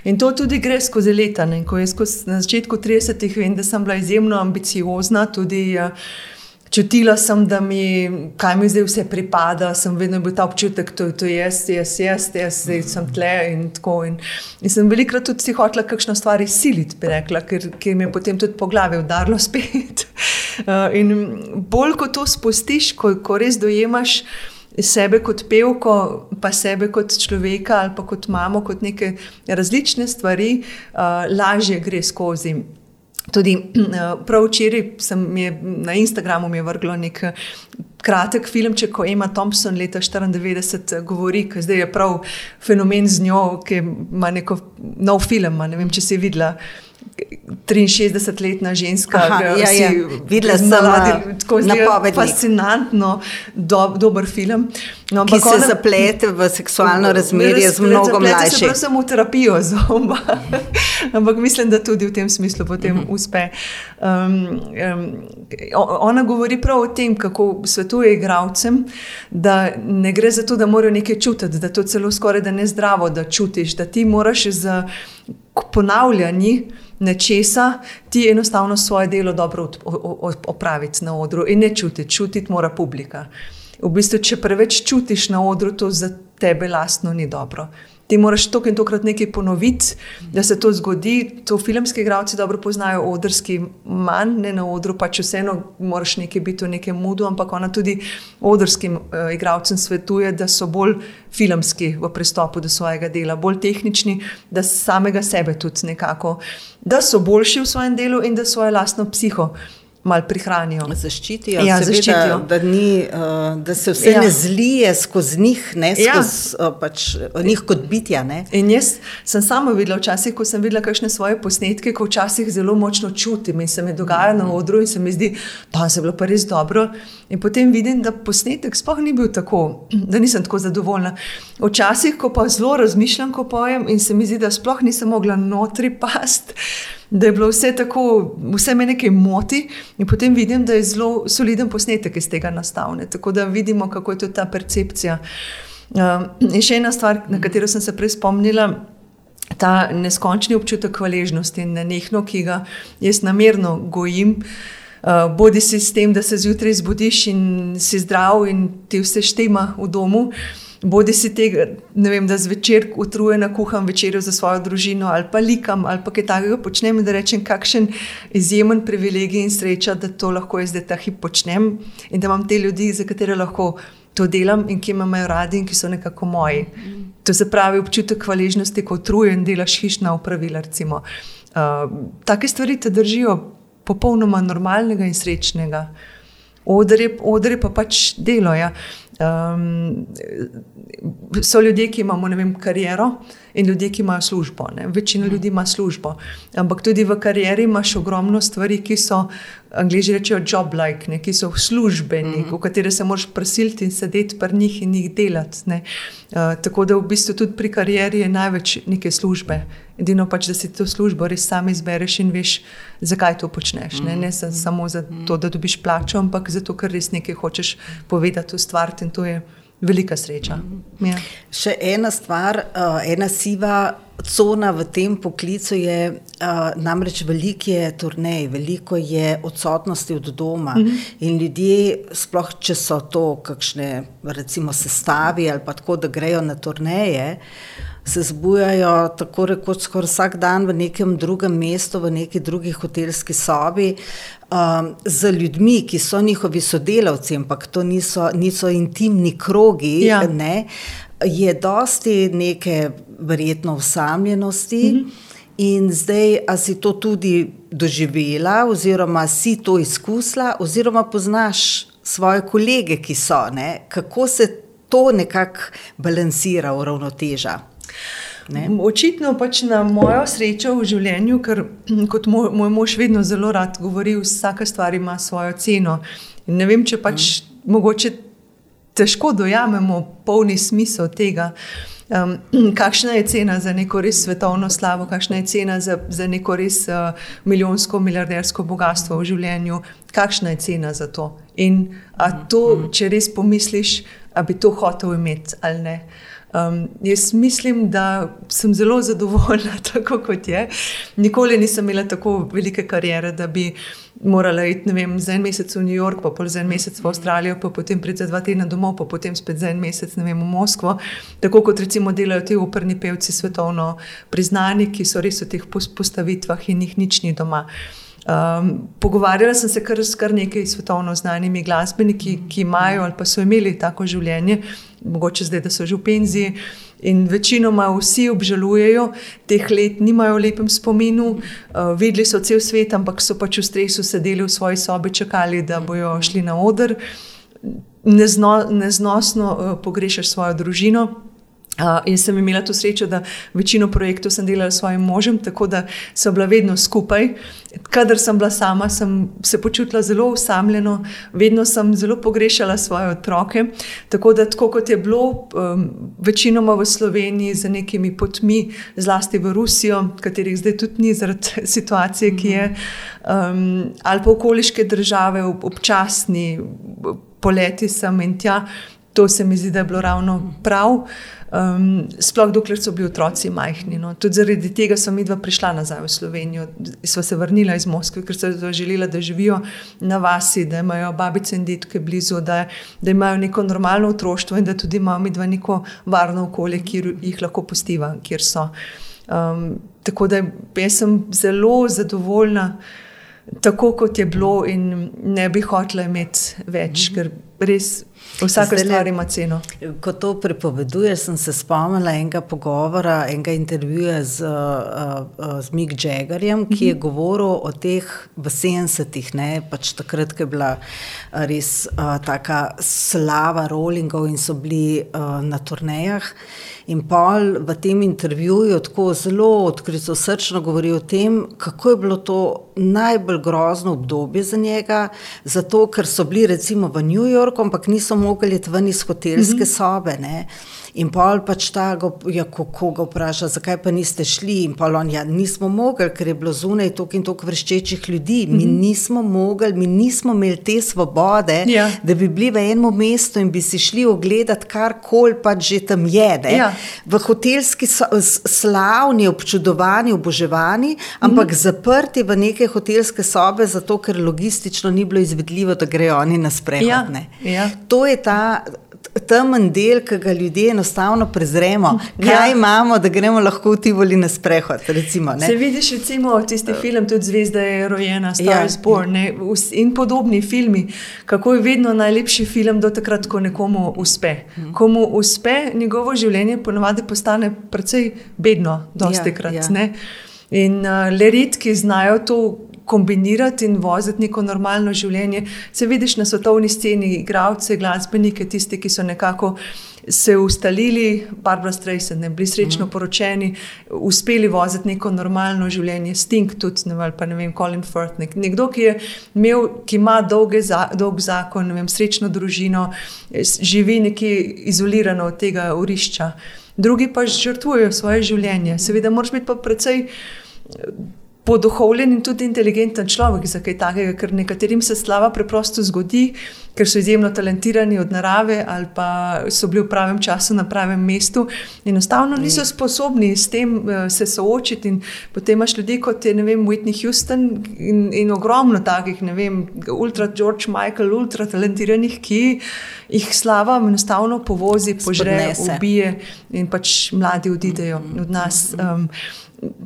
In to tudi gre skozi leta. Ne. Ko jaz na začetku 30-ih vem, da sem bila izjemno ambiciozna, tudi uh, čutila sem, da mi, kaj mi zdaj vse pripada, sem vedno bil ta občutek, da je to jaz, jaz, jaz, jaz, zdaj sem tle in tako. In, in sem velikrat tudi si hotela kakšno stvar izsiliti, bi rekla, ker, ker mi je potem tudi po glavi udarilo spet. Uh, in bolj ko to spustiš, ko, ko res dojemaš. Sebe kot pevko, pa sebe kot človeka, ali pa kot mamo, kot neke različne stvari, uh, lažje gre skozi. Tudi eh, prav včeraj sem je, na Instagramu vrglo nek eh, kratek film, če ko Emma Thompson leta 1994 eh, govori, da je prav fenomen z njo, ki ima neko nov film. Ne vem, če si videla. 63-letna ženska, ki ja, ja. videla sem tako zelo fascinantno, do, dober film. No, ki se ona, zaplete v seksualno razmerje z mnogo mlajšimi. Jaz sem v terapijo z oba, ampak mislim, da tudi v tem smislu potem uh -huh. uspe. Um, um, ona govori prav o tem, kako svetuje igravcem, da ne gre za to, da morajo nekaj čutiti, da to celo skoraj da ne zdravo, da čutiš, da ti moraš z ponavljanji nečesa, ti enostavno svoje delo dobro opraviti na odru in ne čutiti, čutiti mora publika. V bistvu, če preveč čutiš na odru, to za tebe lastno ni dobro ti moraš toliko in tokrat nekaj ponoviti, da se to zgodi. To filmski igralci dobro poznajo, odrski manj, ne na odru, pač vseeno moraš nekaj biti v nekem mudu, ampak ona tudi odrskim uh, igralcem svetuje, da so bolj filmski v pristopu do svojega dela, bolj tehnični, da samega sebe tudi nekako, da so boljši v svojem delu in da svojo lastno psiho malo prihranijo. Zaščitijo, ja, seveda, zaščitijo. Da, ni, uh, da se vse ja. ne zlije skozi njih, ne ja. skozi uh, pač, njih kot bitja. Ne? In jaz sem sama videla, včasih, ko sem videla kakšne svoje posnetke, ko včasih zelo močno čutim in se mi dogaja na odru in se mi zdi, da je bilo pa res dobro. In potem vidim, da posnetek sploh ni bil tako, da nisem tako zadovoljna. Včasih, ko pa zelo razmišljam, ko pojem in se mi zdi, da sploh nisem mogla notri past da je bilo vse tako, vse me nekaj moti, in potem vidim, da je zelo soliden posnetek iz tega nastavljen. Tako da vidimo, kako je to ta percepcija. Uh, in še ena stvar, na katero sem se prej spomnila. Ta neskončni občutek hvaležnosti in nenehno, ki ga jaz namerno gojim, uh, bodi si s tem, da se zjutraj zbudiš in si zdrav in ti vse štima v domu, uh, bodi si tega, ne vem, da zvečer utrujena kuham večerjo za svojo družino ali pa likam ali pa kaj takega počnem in da rečem, kakšen izjemen privilegij in sreča, da to lahko jaz zdaj ta hip počnem in da imam te ljudi, za katere lahko to delam in ki me imajo radi in ki so nekako moji. To se pravi občutek hvaležnosti, ko utrujen delaš hišna upravila. Uh, take stvari te držijo popolnoma normalnega in srečnega. Odre je pa pač delo. Ja. Um, so ljudje, ki imamo vem, kariero in ljudje, ki imajo službo. Ne. Večina ljudi ima službo, ampak tudi v karieri imaš ogromno stvari, ki so, angliži rečejo, job-like, ne, ki so službeni, mm -hmm. v katere se moraš prisiliti in sedeti pri njih in jih delati. Uh, tako da v bistvu tudi pri karieri je največ neke službe. Edino pač, da si to službo res sam izbereš in veš, zakaj to počneš. Ne, ne samo zato, da dobiš plačo, ampak zato, ker res nekaj hočeš povedati, ustvariti in to je velika sreča. Ja. Še ena stvar, uh, ena siva cona v tem poklicu je uh, namreč veliko je turnej, veliko je odsotnosti od doma. -hmm. In ljudje, sploh če so to kakšne, recimo, sestavi ali pa tako, da grejo na turneje. Se zbujajo tako rekoč skoraj vsak dan v nekem drugem mestu, v neki drugi hotelski sobi, um, z ljudmi, ki so njihovi sodelavci, ampak to niso, niso intimni krogi. Ja. Ne, je dosti neke verjetno osamljenosti. Mm -hmm. In zdaj, a si to tudi doživela, oziroma si to izkusila, oziroma poznaš svoje kolege, ki so, ne? kako se to nekako balansira, uravnoteža. Ne? Očitno pač na mojo srečo v življenju, ker kot moj, moj mož vedno zelo rad govori, vsaka stvar ima svojo ceno. In ne vem, če pač mm. mogoče težko dojamemo polni smisel tega. Um, kakšna je cena za neko res svetovno slavo, kakšna je cena za, za neko res uh, milijonsko, milijardersko bogatstvo v življenju, kakšna je cena za to. In to, mm. če res pomisliš, da bi to hotel imeti ali ne. Uh, Um, jaz mislim, da sem zelo zadovoljna, tako kot je. Nikoli nisem imela tako velike karijere, da bi morala iti vem, za en mesec v New York, pa za en mesec v Avstralijo, pa potem priti za dva tedna domov, pa potem spet za en mesec vem, v Moskvo. Tako kot recimo delajo ti uprni pevci, svetovno priznani, ki so res v teh postavitvah in jih nič ni doma. Um, pogovarjala sem se kar s kar nekaj svetovno znanimi glasbeniki, ki imajo ali pa so imeli tako življenje, mogoče zdaj, da so že v penziji. In večinoma vsi obžalujejo teh let, nimajo v lepem spominu, uh, videli so cel svet, ampak so pač v stresu sedeli v svoji sobi, čakali, da bojo šli na oder. Nezno, neznosno uh, pogrešaš svojo družino. Uh, in sem imela to srečo, da večino projektov sem delala s svojim možem, tako da so bila vedno skupaj. Kadar sem bila sama, sem se počutila zelo usamljeno, vedno sem zelo pogrešala svoje otroke. Tako da, tako kot je bilo, um, večinoma v Sloveniji, z nekimi potmi, zlasti v Rusijo, katerih zdaj tudi ni zaradi situacije, ki je, um, ali pa okoliške države, občasni poleti sem in tja. To se mi zdi, da je bilo ravno prav. Um, sploh dokler so bili otroci majhni. No. Tudi zaradi tega sem midva prišla nazaj v Slovenijo. Sva se vrnila iz Moskve, ker so želela, da živijo na vasi, da imajo babice in detke blizu, da, da imajo neko normalno otroštvo in da tudi imamo midva neko varno okolje, kjer jih lahko postiva, kjer so. Um, tako da jaz sem zelo zadovoljna tako, kot je bilo, in ne bi hotela imeti več, ker res vsaka stvar ima ceno. Ko to prepoveduješ, sem se spomnila enega pogovora, enega intervjuja z, uh, z Mick Jaggerjem, ki je govoril o teh v 70-ih, pač takrat, ko je bila res uh, taka slava rollingov in so bili uh, na turnejah. In Paul v tem intervjuju tako zelo odkrito srčno govori o tem, kako je bilo to najbolj grozno obdobje za njega, zato ker so bili recimo v New Yorku, ampak niso mogli iti ven iz hotelske mm -hmm. sobe. Ne? In pol pač ta, ja, ko ga vpraša, zakaj pa niste šli, in pol on, ja, nismo mogli, ker je bilo zunaj toliko in toliko vrščečih ljudi. Mi mm -hmm. nismo mogli, mi nismo imeli te svobode, ja. da bi bili v enem mestu in bi si šli ogledati karkoli pač že tam je. Ja. V hotelski slavni, občudovani, oboževani, ampak mm -hmm. zaprti v neke hotelske sobe, zato ker logistično ni bilo izvedljivo, da grejo oni na sprehod. Ja. Ja. To je ta temen del, ki ga ljudje enostavno prezremo. Kaj ja. imamo, da gremo lahko v Tivoli na sprehod? Recimo, Se vidiš, recimo, tisti film, tudi Zvezda je rojena, Star ja. is Born ne? in podobni filmi, kako je vedno najlepši film do takrat, ko nekomu uspe. Hmm. Komu uspe, njegovo življenje ponovadi postane precej bedno, dosti ja, krat. Ja. In uh, le redki znajo to kombinirati in voziti neko normalno življenje. Se vidiš na svetovni sceni, igravce, glasbenike, tiste, ki so nekako se ustalili, Barbara Streisand, ne bili srečno mhm. poročeni, uspeli voziti neko normalno življenje, Sting tudi, ne, ali pa ne vem, Colin Firth. Nek, nekdo, ki, imel, ki ima dolge, dolg zakon, ne vem, srečno družino, živi nekje izolirano od tega urišča. Drugi pa žrtvujejo svoje življenje. Seveda, moraš biti pa precej poduhovljen in tudi inteligenten človek za kaj takega, ker nekaterim se slava preprosto zgodi, ker so izjemno talentirani od narave ali pa so bili v pravem času na pravem mestu enostavno niso sposobni s tem uh, se soočiti. In potem imaš ljudi kot je vem, Whitney Houston in, in ogromno takih, ne vem, ultra George Michael, ultra talentiranih, ki jih slava enostavno povozi, požre, ubije in pač mladi odidejo od nas. Um,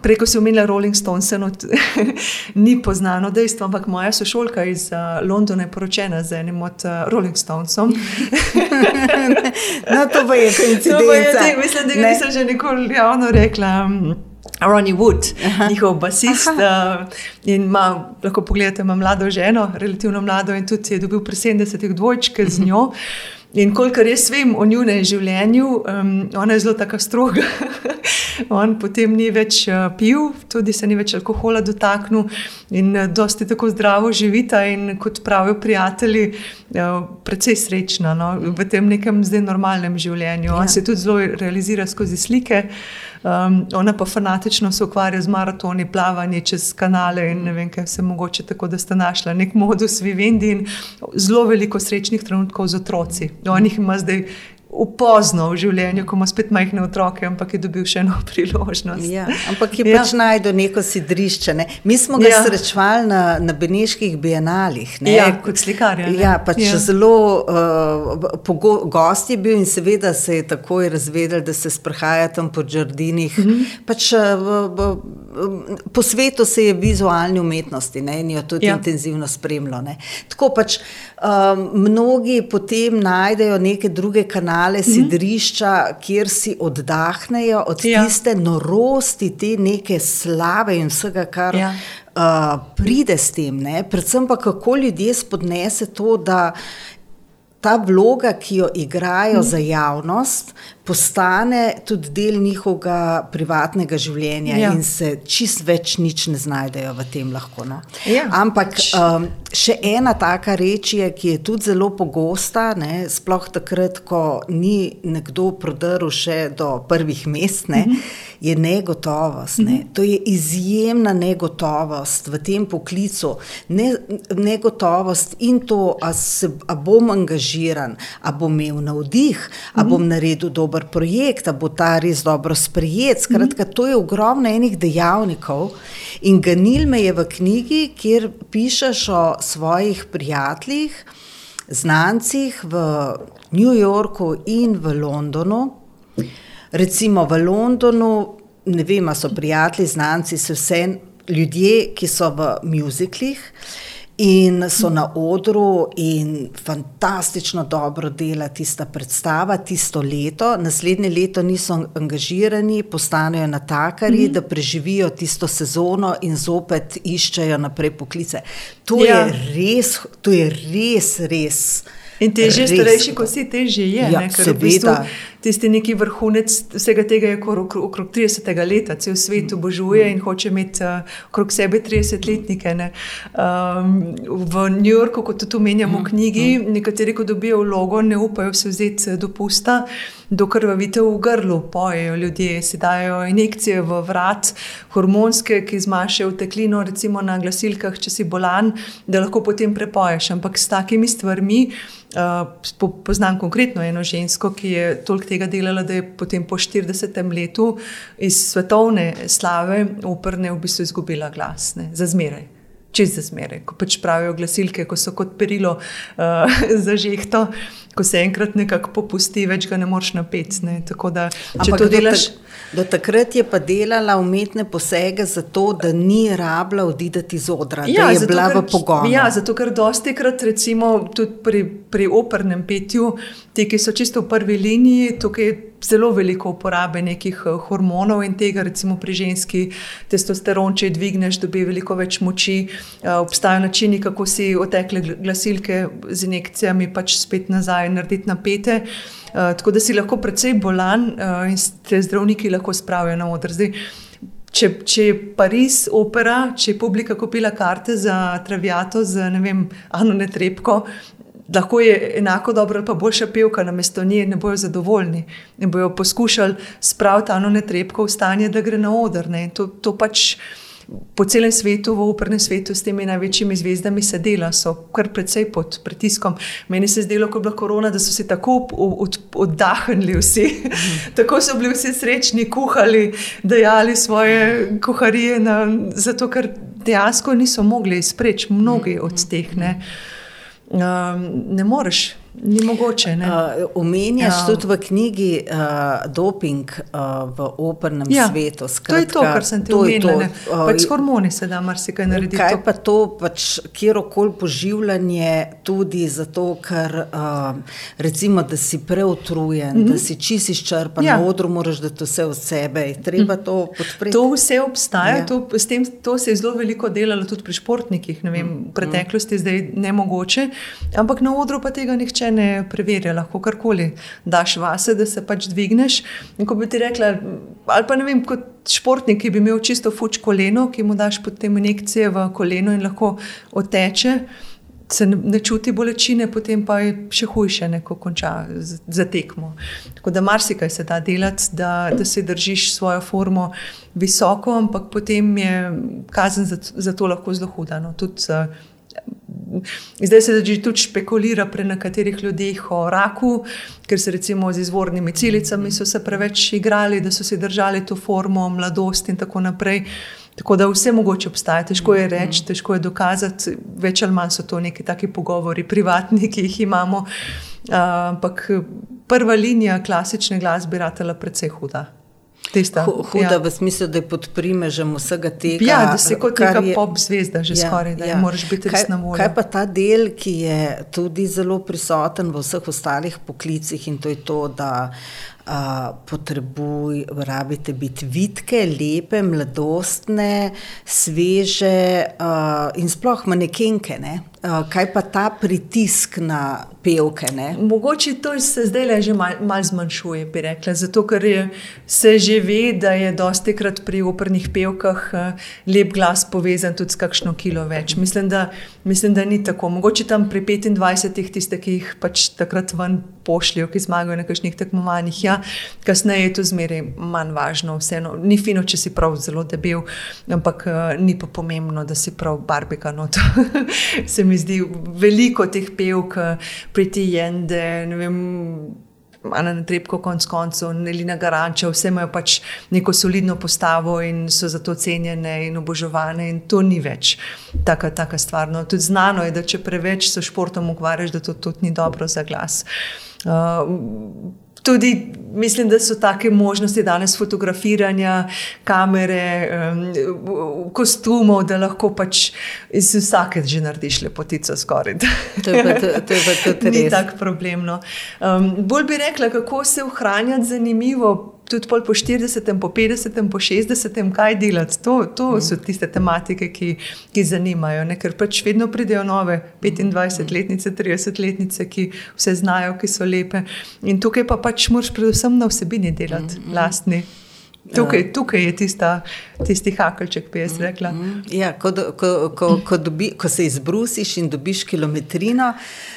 Preko si omenila Rolling Stones, no, ni poznano dejstvo, ampak moja sošolka iz uh, Londona je poročena z enim od uh, Rolling Stonesom. no, to je koincidenca. Mislim, da nisem že nikoli javno rekla. Um, Ronnie Wood, Aha. njihov basist. Uh, ima, lahko pogledate, ima mlado ženo, relativno mlado, in tudi je dobil pri 70-ih dvojčke z njo. In kolikor jaz vem o njunem življenju, um, ona je zelo tako stroga. On potem ni več uh, pil, tudi se ni več alkohola dotaknil in uh, dosti tako zdravo živita in kot pravijo prijatelji, uh, precej srečna no, v tem nekem zdaj normalnem življenju. Ja. On se tudi zelo realizira skozi slike. Um, ona pa fanatično se ukvarja z maratoni, plavanje čez kanale in ne vem, kaj se mogoče tako, da sta našla nek modus vivendi in zelo veliko srečnih trenutkov z otroci. On jih ima zdaj Upozno v življenju, ko ima spet majhne otroke, ampak je dobil še eno priložnost. Ja, ampak je ja. pač najdel neko sidrišče. Ne? Mi smo ga ja. srečevali na, na Beneških bienalih. Ne? Ja, kot slikar. Ja, pač ja. zelo uh, gost je bil in seveda se je takoj razvedel, da se sprehaja tam po Džardinih. Mm -hmm. pač, uh, po svetu se je vizualni umetnosti ne? in jo tudi ja. intenzivno spremljalo. Tako pač um, mnogi potem najdejo neke druge kanale male mhm. sidrišča, mm -hmm. kjer si oddahnejo od ja. tiste norosti, te neke slave in vsega, kar ja. uh, pride s tem. Ne? Predvsem pa kako ljudje spodnese to, da ta vloga, ki jo igrajo mm. za javnost, postane tudi del njihovega privatnega življenja ja. in se čist več nič ne znajdejo v tem lahko. No. Ja. Ampak um, še ena taka reč je, ki je tudi zelo pogosta, ne, sploh takrat, ko ni nekdo prodrl še do prvih mest, ne, mm -hmm. je negotovost. Ne. Mm -hmm. To je izjemna negotovost v tem poklicu. Ne, negotovost in to, a bom angažiran, a bom imel navdih, a bom mm -hmm. naredil dober dober projekt, da bo ta res dobro sprejet. Skratka, to je ogromno enih dejavnikov. In Ganil me je v knjigi, kjer pišeš o svojih prijateljih, znancih v New Yorku in v Londonu. Recimo v Londonu, ne vem, so prijatelji, znanci, so vse ljudje, ki so v muziklih. In so na odru, in fantastično dobro dela tista predstava, tisto leto. Naslednje leto niso angažirani, postanejo natakari, mm -hmm. da preživijo tisto sezono in zopet iščejo naprej poklice. To, ja. je, res, to je res, res. In teže starejši, kot si teže je. Ja, ker v bistvu tisti neki vrhunec vsega tega je okrog 30 let, cel svet obožuje in hoče imeti uh, okrog sebe 30-letnike. Um, v New Yorku, kot tudi omenjamo v knjigi, nekateri, ko dobijo vlogo, ne upajo se vzeti dopusta. Dokrvavite v grlu, pojejo ljudje, si dajo injekcije v vrat, hormonske, ki zmanjšajo teklino, recimo na glasilkah, če si bolan, da lahko potem prepoješ. Ampak s takimi stvarmi, uh, poznam konkretno eno žensko, ki je toliko tega delala, da je potem po 40 letu iz svetovne slave oprne v bistvu izgubila glas, ne, za zmeraj. Čez zmeraj, ko pač pravijo glasilke, ko so kot perilo uh, za žehto, ko se enkrat nekako popusti, več ga ne moreš napeti. Tako da, če Ampak to delaš. Do takrat je pa delala umetne posege, zato da ni rabila oditi iz odra, ja, da je zato, bila ker, v pogonu. Ja, zato ker dosti krat, recimo tudi pri, pri opernem petju, ti, ki so čisto v prvi liniji, tukaj zelo veliko uporabe nekih eh, hormonov in tega, recimo pri ženski testosteron, če dvigneš, dobi veliko več moči. Uh, obstajajo načini, kako si otekle glasilke z injekcijami, pač spet nazaj narediti napete. Uh, tako da si lahko precej bolan in te zdravniki lahko spravijo na oder. Zdaj, če, če je Pariz opera, če je publika kupila karte za Traviato, za ne vem, Anu Netrepko, lahko je enako dobro, pa boljša pevka na mesto nje, ne bojo zadovoljni. Ne bojo poskušali spraviti Anu Netrepko v stanje, da gre na oder. To, to pač po celem svetu, v opernem svetu, s temi največjimi zvezdami se dela, so kar precej pod pritiskom. Meni se je zdelo, ko je bila korona, da so se tako od, oddahnili vsi, tako so bili vsi srečni, kuhali, dajali svoje kuharije, na, zato ker dejansko niso mogli izpreči mnogi od teh. Ne, ne moreš. Ni mogoče. Omenjaš uh, ja. tudi v knjigi uh, doping uh, v opernem ja, svetu. Skratka, to je to, kar sem ti omenil. Uh, pač s hormoni se da marsikaj narediti. Kaj pa to, pač, kjerkoli poživljanje, tudi zato, ker uh, recimo, da si preutrujen, mm -hmm. da mhm. si čisi izčrpan, ja. na odru moraš dati vse od sebe. Treba mm -hmm. to podpreti. To vse obstaja, ja. to, tem, to se je zelo veliko delalo tudi pri športnikih. Vem, mm -hmm. V preteklosti je zdaj nemogoče, ampak na odru pa tega nihče ne preverja, lahko karkoli daš vase, da se pač dvigneš. In ko bi ti rekla, ali pa ne vem, kot športnik, ki bi imel čisto fuč koleno, ki mu daš potem injekcije v koleno in lahko oteče. Se ne čuti bolečine, potem pa je še hujše, ko konča za tekmo. Tako da marsikaj se da delati, da, da se držiš svojo formo visoko, ampak potem je kazen za, za to lahko zelo huda. No. Tudi zdaj se že tudi špekulira pri nekaterih ljudeh o raku, ker se recimo z izvornimi celicami so se preveč igrali, da so si držali to formo, mladost in tako naprej. Tako da vse mogoče obstaja, težko je reči, težko je dokazati, več ali manj so to neki taki pogovori, privatni, ki jih imamo. Ampak prva linija klasične glasbe je ratela precej huda. Tista, huda ja. v smislu, da je pod primežem vsega tega. Ja, da si kot neka je, pop zvezda, že ja, skoraj da ja. moraš biti res na voljo. Kaj pa ta del, ki je tudi zelo prisoten v vseh ostalih poklicih in to je to, da potrebuj, rabite biti vidke, lepe, mladostne, sveže uh, in sploh manekenke. Ne? Uh, kaj pa ta pritisk na pevke? Ne? Mogoče to se zdaj le že malo mal zmanjšuje, bi rekla. Zato, ker je, se že ve, da je dosti krat pri opernih pevkah uh, lep glas povezan tudi s kakšno kilo več. Mislim, da, mislim, da ni tako. Mogoče tam pri 25-ih, tiste, ki jih pač takrat ven pošljajo, ki zmagajo na kakšnih tekmovanjih. Ja, kasneje je to zmeraj manj važno. Vseeno, ni fino, če si prav zelo debel, ampak uh, ni pa pomembno, da si prav barbika. No, se mi zdi veliko teh pevk, priti jende. Ana na Trebko, konc koncev, Nelina Garanča, vse imajo pač neko solidno postavo in so zato cenjene in obožovane, in to ni več taka, taka stvar. No, tudi znano je, da če preveč se športom ukvarjaš, da to tudi ni dobro za glas. Uh, Tudi mislim, da so take možnosti danes fotografiranja, kamere, um, kostumov, da lahko pač iz vsake že narediš lepotico skoraj. To je pa tudi res. Ni tako problemno. Um, bolj bi rekla, kako se ohranjati zanimivo tudi po 40, po 50, po 60, kaj delati. To, to mm. so tiste tematike, ki, ki zanimajo. Ne? Ker pač vedno pridejo nove 25-letnice, 30-letnice, ki vse znajo, ki so lepe. In tukaj pa pač moraš predvsem na vsebini delati, mm. lastni. Tukaj, ja. tukaj je tista, tisti hakalček, ki je rekla. Ja, ko, ko, ko, ko, dobi, ko se izbrusiš in dobiš kilometrino,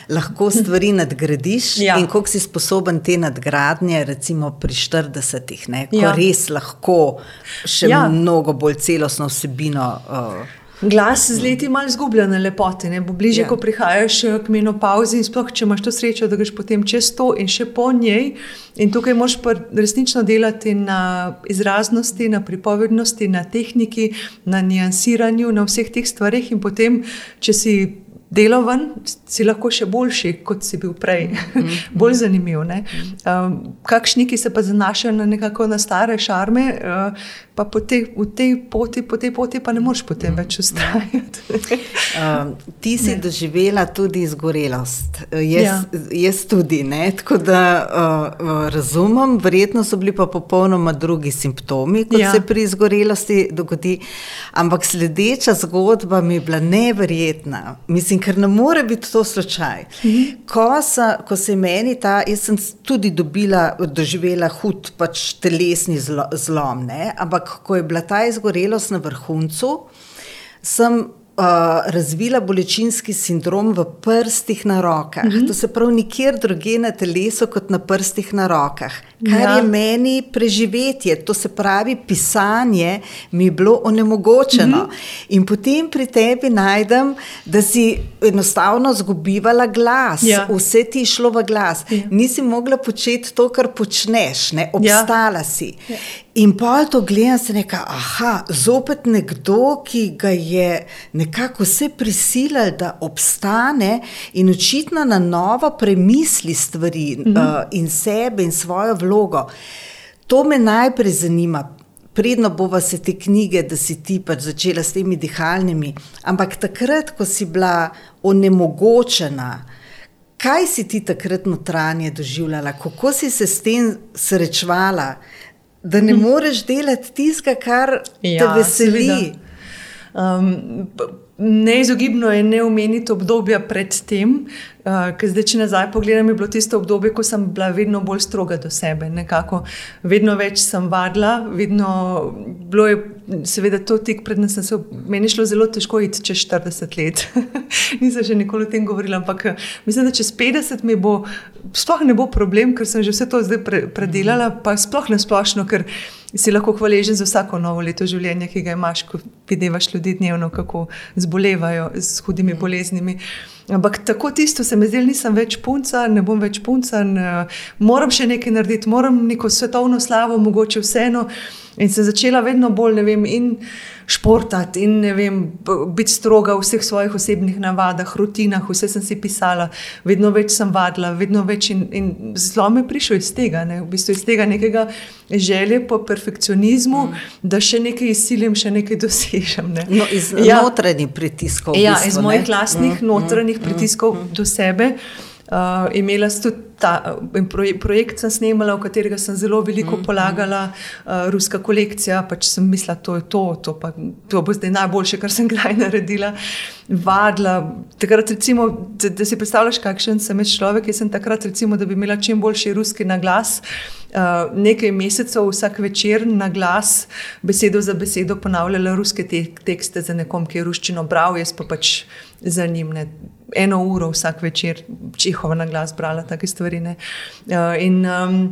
lahko stvari nadgradiš. Ja. In koliko si sposoben te nadgradnje, recimo pri 40-ih, ko ja. res lahko še ja. mnogo bolj celostno vsebino. Uh, Glas z leti malo izgublja na lepoti, ne bo bliže, ja. ko prihajaš eh, k menopauzi in sploh, če imaš to srečo, da greš potem čez to in še po njej. In tukaj moš resnično delati na izraznosti, na pripovednosti, na tehniki, na niansiranju, na vseh teh stvarih in potem, če si delovan, si lahko še boljši, kot si bil prej, -hmm. bolj zanimiv. Um, kakšni, ki se pa zanašajo na nekako na stare šarme, uh, pa po tej, tej, poti, po tej poti pa ne moreš potem več ustrajati. um, ti si ne. doživela tudi izgorelost, jaz, ja. jaz tudi. Ne? Tako da uh, razumem, verjetno so bili pa popolnoma drugi simptomi, kot ja. se pri izgorelosti dogodi. Ampak sledeča zgodba mi je bila neverjetna. Mislim, ker ne more biti to slučaj. Mhm. Ko, sa, ko se je meni ta, jaz sem tudi dobila, doživela hud pač telesni zlo, zlom, ne? ampak ko je bila ta izgorelost na vrhuncu, sem razvila bolečinski sindrom v prstih na rokah. Mm -hmm. To se pravi, nikjer drugje na telesu kot na prstih na rokah. Kar ja. je meni preživetje, to se pravi, pisanje mi je bilo onemogočeno. Mm -hmm. In potem pri tebi najdem, da si enostavno zgubivala glas, ja. vse ti je šlo v glas. Ja. Nisi mogla početi to, kar počneš, ne? obstala ja. si. Ja. In pa to gledam, se neka, aha, zopet nekdo, ki ga je nekako vse prisilil, da obstane in očitno na novo premisli stvari mm -hmm. uh, in sebe in svojo vlogo. To me najprej zanima. Predno bova se te knjige, da si ti pač začela s temi dihalnimi, ampak takrat, ko si bila onemogočena, kaj si ti takrat notranje doživljala, kako si se s tem srečevala? Da ne moreš delati tiska, kar ja, te veseli. Um, neizogibno je ne omeniti obdobja predtem, Uh, zdaj, če nazaj pogledam, je bilo tisto obdobje, ko sem bila vedno bolj stroga do sebe. Nekako, vedno več sem vadila, vedno bilo je, seveda, to tik pred nami. Meni je šlo zelo težko iti čez 40 let. Nisem že nikoli o tem govorila, ampak mislim, da čez 50 mi bo, sploh ne bo problem, ker sem že vse to zdaj pre, predelala, pa sploh ne splošno, ker si lahko hvaležen za vsako novo leto življenja, ki ga imaš, ko vidiš ljudi dnevno, kako zbolevajo z hudimi boleznimi. Ampak tako tisto se mi zdi, nisem več punca, ne bom več punca, moram še nekaj narediti, moram neko svetovno slavo, mogoče vseeno. In sem začela vedno bolj, ne vem, in športati, in vem, biti stroga v vseh svojih osebnih navadah, rutinah, vse sem si pisala, vedno več sem vadila, vedno več in, in zelo me prišel iz tega, ne, v bistvu iz tega nekega želje po perfekcionizmu, mm. da še nekaj izsilim, še nekaj dosežem. Ne. No, iz ja. notranjih pritiskov. Ja, bistvu, iz mojih lastnih mm, notranjih mm, pritiskov mm, do sebe. Uh, imela sem tudi ta uh, projekt, sem snemala, v katerega sem zelo veliko mm, polagala, uh, ruska kolekcija. Pač sem mislila, da je to, to, pa, to bo zdaj najboljše, kar sem kdaj naredila. Vadla. Takrat, recimo, da, da si predstavljaš, kakšen sem človek. Jaz sem takrat, recimo, da bi imela čim boljši ruski naglas. Uh, nekaj mesecev, vsak večer na glas, besedo za besedo, ponavljala ruske te tekste za nekom, ki je ruščino bral, jaz pa pač za njim. Ne eno uro vsak večer, čihova na glas, brala take stvari. Uh, in, um,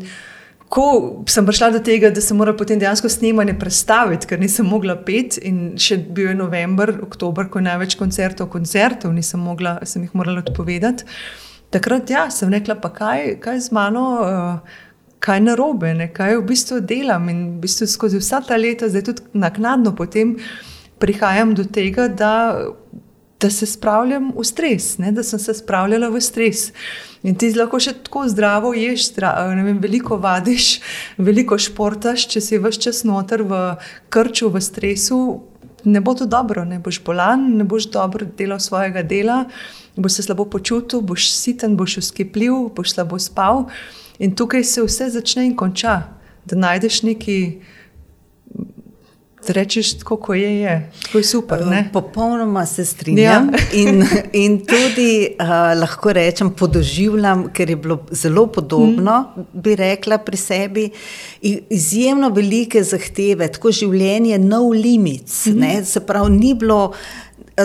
Ko sem prišla do tega, da sem morala potem dejansko snemanje predstaviti, ker nisem mogla pet, in še bil je november, oktober, ko je največ koncertov, koncertov, nisem mogla, sem jih morala odpovedati. Takrat ja, sem rekla, pa kaj, kaj z mano, uh, kaj narobe, ne? kaj v bistvu delam. In v bistvu skozi vsa ta leta, zdaj tudi naknadno potem prihajam do tega, da da se spravljam v stres, ne? da sem se spravljala v stres. In ti lahko še tako zdravo ješ, vem, veliko vadiš, veliko športaš, če si vse čas noter v krču, v stresu, ne bo to dobro, ne boš bolan, ne boš dobro delal svojega dela, boš se slabo počutil, boš siten, boš uskipljiv, boš slabo spal. In tukaj se vse začne in konča, da najdeš neki. Rečeš, kako je, je. Tako je super. Ne? Popolnoma se strinjam. Ja. in, in tudi uh, lahko rečem, podoživljam, ker je bilo zelo podobno, mm. bi rekla pri sebi. Izjemno velike zahteve, tako življenje, no limits. Mm. Se pravi, ni bilo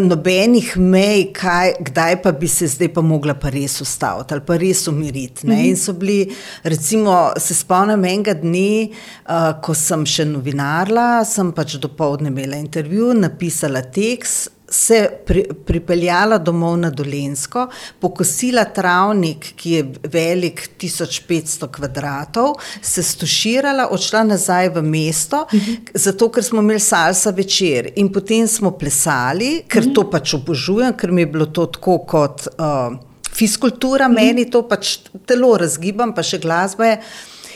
nobenih mej, kaj, kdaj pa bi se zdaj pa mogla pa res ustaviti ali pa res umiriti. Mm -hmm. In so bili, recimo, se spomnim enega dne, uh, ko sem še novinarla, sem pač do povdne imela intervju, napisala tekst se pri, pripeljala domov na Dolensko, pokosila travnik, ki je velik 1500 kvadratov, se stuširala, odšla nazaj v mesto, uh -huh. zato ker smo imeli salsa večer in potem smo plesali, ker uh -huh. to pač obožujem, ker mi je bilo to tako kot uh, fiskultura, uh -huh. meni to pač telo razgibam, pa še glasba je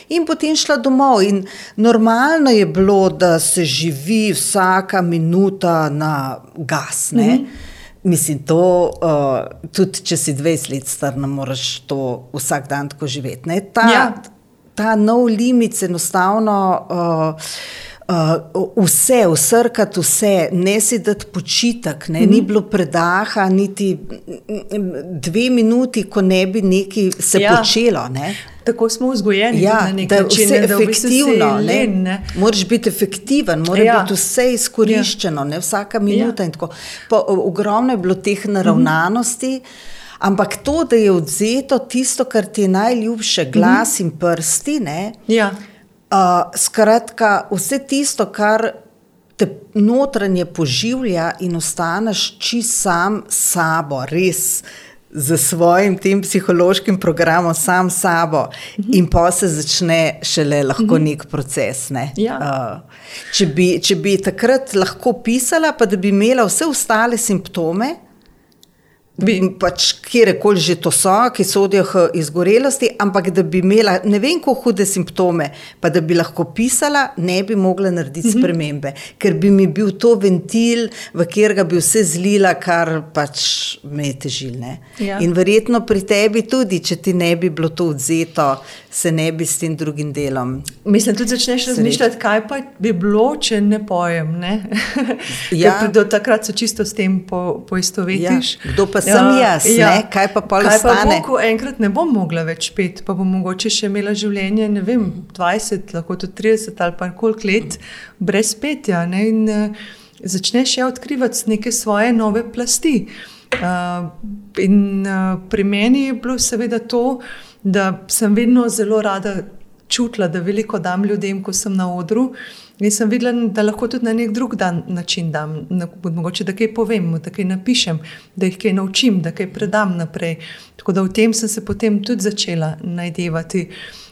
in potem šla domov. In normalno je bilo, da se živi vsaka minuta na gas. Mm -hmm. Mislim, to, uh, tudi če si 20 let star, ne moreš to vsak dan tako živeti. Ta, ja. ta nov limit enostavno. Uh, Uh, vse, usrkati vse, ne si dati počitek, ne, mm ni mhm. bilo predaha, niti dve minuti, ko ne bi nekaj se ja. počelo. Ne. Tako smo vzgojeni, ja, na da je vse efektivno. Moraš biti efektiven, mora ja. biti vse izkoriščeno, ne vsaka minuta. Ja. Pa, ogromno je bilo teh naravnanosti. Mm. Ampak to, da je odzeto tisto, kar ti je najljubše, glas mm in prsti, ne, ja. Uh, skratka, vse tisto, kar te notranje poživlja in ostaneš čist sam sabo, res. Z svojim tem psihološkim programom, sam sabo, mhm. in pa se začne šele lahko mhm. nek proces. Ne? Ja. Uh, če, bi, če bi takrat lahko pisala, pa da bi imela vse ostale simptome, pač, kjer koli že to so, ki sodijo k izgorelosti, ampak da bi imela ne vem, kako hude simptome, pa da bi lahko pisala, ne bi mogla narediti mm -hmm. spremembe, ker bi mi bil to ventil, v katerega bi vse zlila, kar pač me je težilo. Ja. In verjetno pri tebi tudi, če ti ne bi bilo to odzeto, se ne bi s tem drugim delom. Mislim, tudi začneš razmišljati, kaj pa bi bilo, če ne pojem. Ne? ja. Do takrat se čisto s tem po, poistovetiš. Ja. Kdo pa ja. jaz, ja. kaj pa pol kaj ostane? Pa bo, enkrat ne bom mogla več pet, pa bom mogoče še imela življenje, ne vem, 20, lahko tudi 30 ali pa koliko let brez petja. Ne? In uh, začneš ja odkrivati neke svoje nove plasti. Uh, in uh, pri meni je bilo seveda to, da sem vedno zelo rada čutila, da veliko dam ljudem, ko sem na odru. In sem videla, da lahko tudi na nek drug dan, način dam, mogoče da kaj povem, da kaj napišem, da jih kaj naučim, da kaj predam naprej. Tako da v tem sem se potem tudi začela najdevati.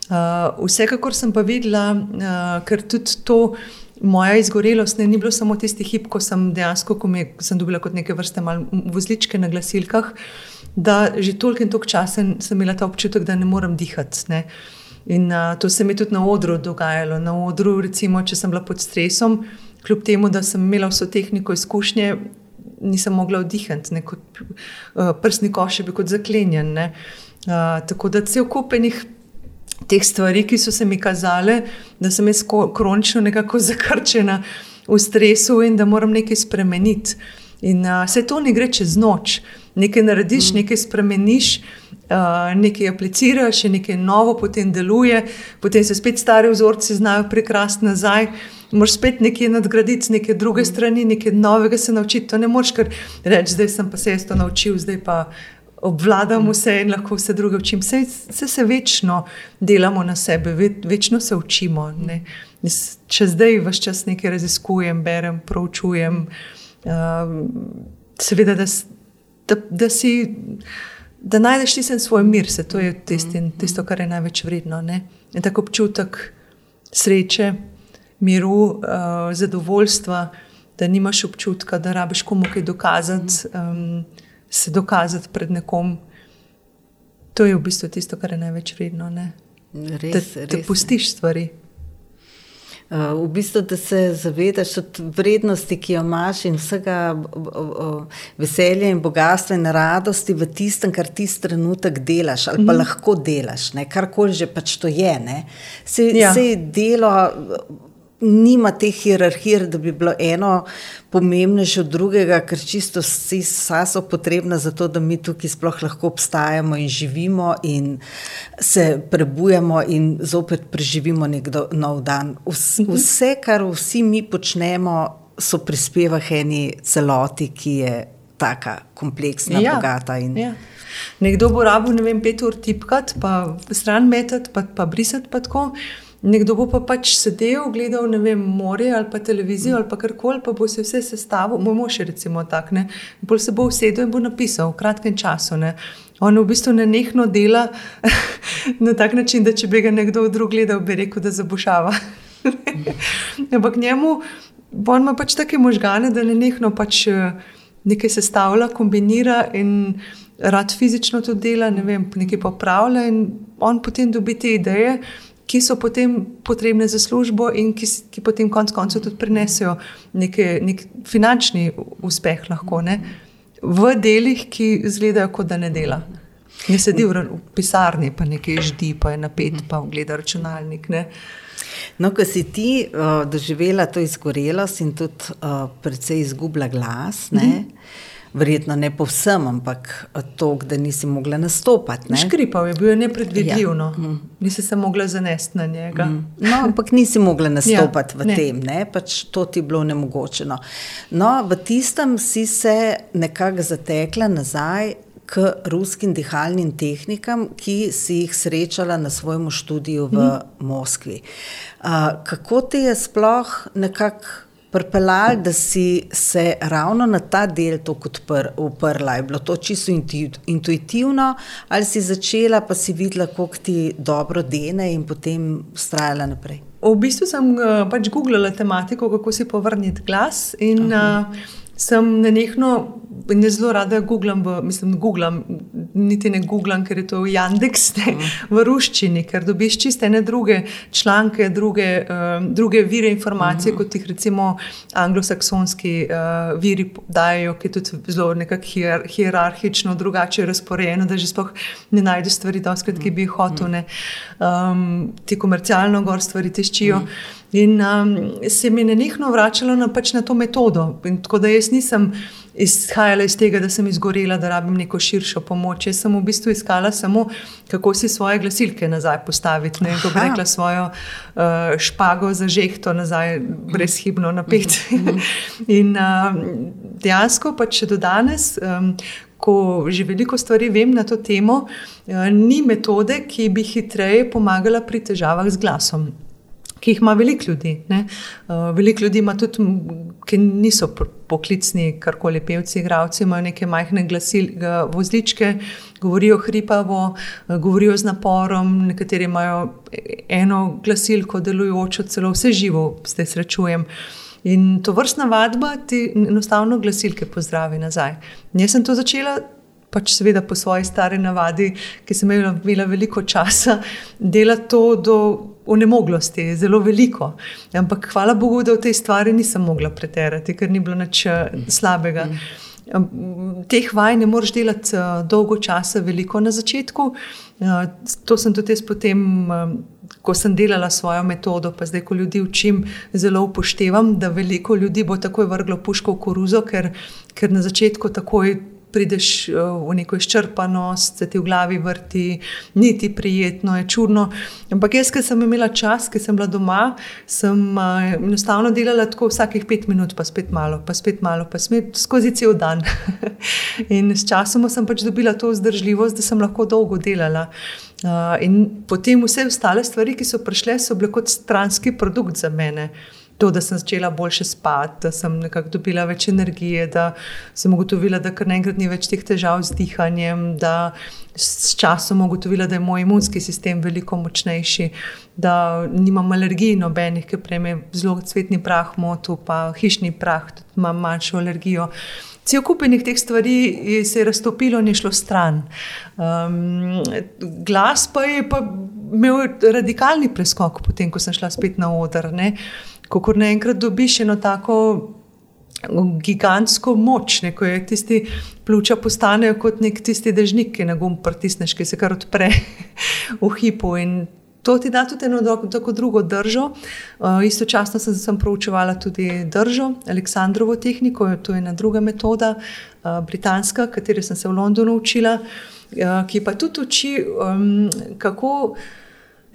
Uh, vsekakor sem pa videla, uh, ker tudi to moja izgorelost ne, ni bilo samo tisti hip, ko sem dejansko, ko me, sem dobila kot neke vrste vozličke na glasilkah, da že toliko in toliko časa sem imela ta občutek, da ne morem dihati. Ne. In uh, to se mi je tudi na odru dogajalo. Na odru, recimo, če sem bila pod stresom, kljub temu, da sem imela vso tehniko izkušnje, nisem mogla vdihati, kot uh, prsni koš je bil kot zaklenjen. Uh, tako da cel kupenih teh stvari, ki so se mi kazale, da sem jaz kronično nekako zakrčena v stresu in da moram nekaj spremeniti. In uh, vse to ne gre čez noč. Nekaj narediš, mm. nekaj spremeniš, uh, nekaj apliciraš, nekaj novo potem deluje, potem se spet stari vzorci znajo prekrasti nazaj. Moraš spet nekaj nadgraditi, neke druge mm. strani, nekaj novega se naučiti. To ne moreš kar reči, zdaj sem pa se jaz to naučil, zdaj pa obvladam vse in lahko vse druge učim. Vse, vse se večno delamo na sebe, ve, večno se učimo. Ne. Če zdaj vse čas nekaj raziskujem, berem, proučujem, uh, seveda, da, da, da si. Da najdeš ti svoj mir, se to je tisti, tisto, kar je največ vredno. Ne? In tako občutek sreče, miru, uh, zadovoljstva, da nimaš občutka, da rabiš komu kaj dokazati. Um, se dokazati pred nekom. To je v bistvu tisto, kar je največ vredno. Res, da te pustiš stvari. V bistvu, da se zavedaš od vrednosti, ki jo imaš, in vsega veselja in bogatstva in radosti v tistem, kar ti trenutek delaš, ali pa mm. lahko delaš, karkoli že pač to je. Se, ja. se delo nima te hierarhije, da bi bilo eno pomembnejše od drugega, ker čisto vsi so potrebna za to, da mi tukaj sploh lahko obstajamo in živimo in se prebujemo in zopet preživimo nek nov dan. Mhm. Vse, kar vsi mi počnemo, so prispevah eni celoti, ki je tako kompleksna, ja. bogata. In, ja. Nekdo bo rabil, ne vem, pet ur tipkati, pa stran metati, pa, pa brisati. Pa Nekdo bo pa pač sedel, gledal vem, morje ali pa televizijo mm. ali kar koli, pa bo se vse sestavil, moj mož je recimo tak, ne? bolj se bo usedel in bo napisal v kratkem času. Ne? On v bistvu ne nehno dela na tak način, da če bi ga nekdo drug gledal, bi rekel, da zabušava. Ampak njemu, on ima pač take možgane, da ne nehno pač eh, nekaj sestavlja, kombinira in rad fizično to dela, ne vem, nekaj popravlja in on potem dobi te ideje ki so potem potrebne za službo in ki, ki potem konec koncev tudi prinesejo neke, nek finančni uspeh, lahko, ne? v delih, ki izgledajo, kot da ne dela. Ne sedi v, v pisarni, pa nekaj ždi, pa je napet, pa gleda računalnik. Ne? No, ko si ti uh, doživela to izgorelost in tudi uh, precej izgubila glas, ne, mm -hmm. Verjetno ne povsem, ampak to, da nisi mogla nastopati. Škripal je bil nepredvidljiv, ja. mm. nisi se mogla zanesti na njega. Mm. No, ampak nisi mogla nastopati ja, v ne. tem, ne? pač to ti je bilo nemogočeno. No, v tistem si se nekako zatekla nazaj k ruskim dihalnim tehnikam, ki si jih srečala na svojem študiju v mm. Moskvi. Uh, kako ti je sploh nekako pripeljali, da si se ravno na ta del tako uprla? Je bilo to čisto intuitivno, ali si začela, pa si videla, kako ti dobro dene in potem ustrajala naprej? V bistvu sem uh, pač googlala tematiko, kako si povrniti glas. In, uh, sem nenehno, ne zelo rada googlam, v, mislim, googlam, niti ne googlam, ker je to Jandeks, ne, mm. v ruščini, ker dobiš čiste ne druge članke, druge, uh, druge vire informacije, mm. kot jih recimo anglosaksonski uh, viri dajo, ki je tudi zelo nekako hier, hierarhično drugače razporejeno, da že sploh ne najdeš stvari, doskrat, ki bi jih hotel, um, ti komercialno gor stvari teščijo. Mm. In um, se mi je nenehno vračalo na, pač na to metodo. In tako da jaz nisem izhajala iz tega, da sem izgorela, da rabim neko širšo pomoč. Jaz sem v bistvu iskala samo, kako si svoje glasilke nazaj postaviti. Ne, kako bi rekla svojo uh, špago za žehto nazaj, brezhibno napet. Mhm. in uh, dejansko pa če do danes. Um, ko že veliko stvari vem na to temo, uh, ni metode, ki bi hitreje pomagala pri težavah z glasom ki jih ima veliko ljudi. Uh, veliko ljudi ima tudi, ki niso poklicni, karkoli pevci, igravci, imajo neke majhne glasil, vozličke, govorijo hripavo, govorijo z naporom, nekateri imajo eno glasilko, delujočo, celo vse živo, zdaj srečujem. In to vrstna vadba ti enostavno glasilke pozdravi nazaj. Jaz sem to začela pač seveda po svoji stari navadi, ki sem imela, imela veliko časa, delati to do onemoglosti, zelo veliko. Ampak hvala Bogu, da v tej stvari nisem mogla preterati, ker ni bilo nič eh, slabega. Teh vaj ne moreš delati uh, dolgo časa, veliko na začetku. Uh, to sem tudi jaz potem, ko sem delala svojo metodo, pa zdaj, ko ljudi učim, zelo upoštevam, da veliko ljudi bo takoj vrglo puško v koruzo, ker, ker na začetku takoj prideš eh, v neko izčrpanost, se ti v glavi vrti, ni ti prijetno, je čudno. Ampak jaz, ki sem imela čas, ki sem bila doma, sem uh, enostavno delala tako vsakih pet minut, pa spet malo, pa spet malo, pa spet skozi cel dan. in s časom sem pač dobila to vzdržljivost, da sem lahko dolgo delala. Uh, in potem vse ostale stvari, ki so prišle, so bile kot stranski produkt za mene to, da sem začela boljše spati, da sem nekako dobila več energije, da sem ugotovila, da kar naenkrat ni več teh težav z dihanjem, da s časom ugotovila, da je moj imunski sistem veliko močnejši, da nimam alergij nobenih, ker prej me zelo cvetni prah motil, pa hišni prah, tudi imam manjšo alergijo. Cel kupenih teh stvari se je raztopilo in je šlo stran. Um, glas pa je pa imel radikalni preskok, potem ko sem šla spet na oder. Ne? Ko naenkrat dobiš eno tako gigantsko moč, ko je tisti pljuča postanejo kot nek tisti dežnik, ki na gum pritisneš, ki se kar odpre v hipu. In to ti da tudi eno tako drugo držo. Uh, istočasno sem, sem proučevala tudi držo, Aleksandrovo tehniko, to je ena druga metoda, uh, britanska, katero sem se v Londonu učila, uh, ki pa tudi uči, um, kako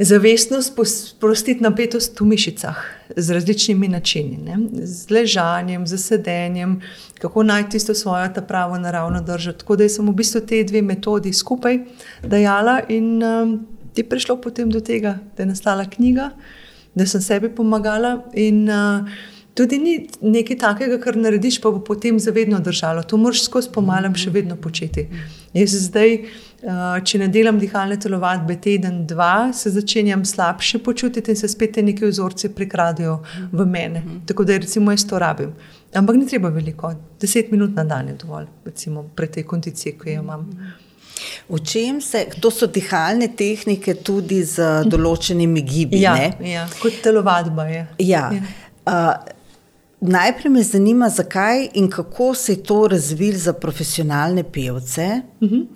zavestno sprostiti napetost v mišicah z različnimi načini, ne? z ležanjem, z sedenjem, kako najti tisto svojo pravo naravno držo. Tako da sem v bistvu te dve metodi skupaj dajala in um, ti prišlo potem do tega, da je nastala knjiga, da sem sebi pomagala. In, uh, Tudi ni nekaj takega, kar narediš, pa bo potem zavedno držalo. To moraš skozi pomalem še vedno početi. Jaz zdaj, uh, če ne delam dihalne telovadbe teden, dva, se začenjam slabše počutiti in se spet neki vzorci prikradajo v mene. Tako da recimo jaz to rabim. Ampak ni treba veliko, deset minut na dan je dovolj, recimo pri tej kondiciji, ki jo imam. Učim se, to so dihalne tehnike tudi z določenimi gibi. Ja, ja, kot telovadba je. Ja. Ja. Uh, Najprej me zanima, zakaj in kako se je to razvilo za profesionalne pevce, uh mhm. -huh.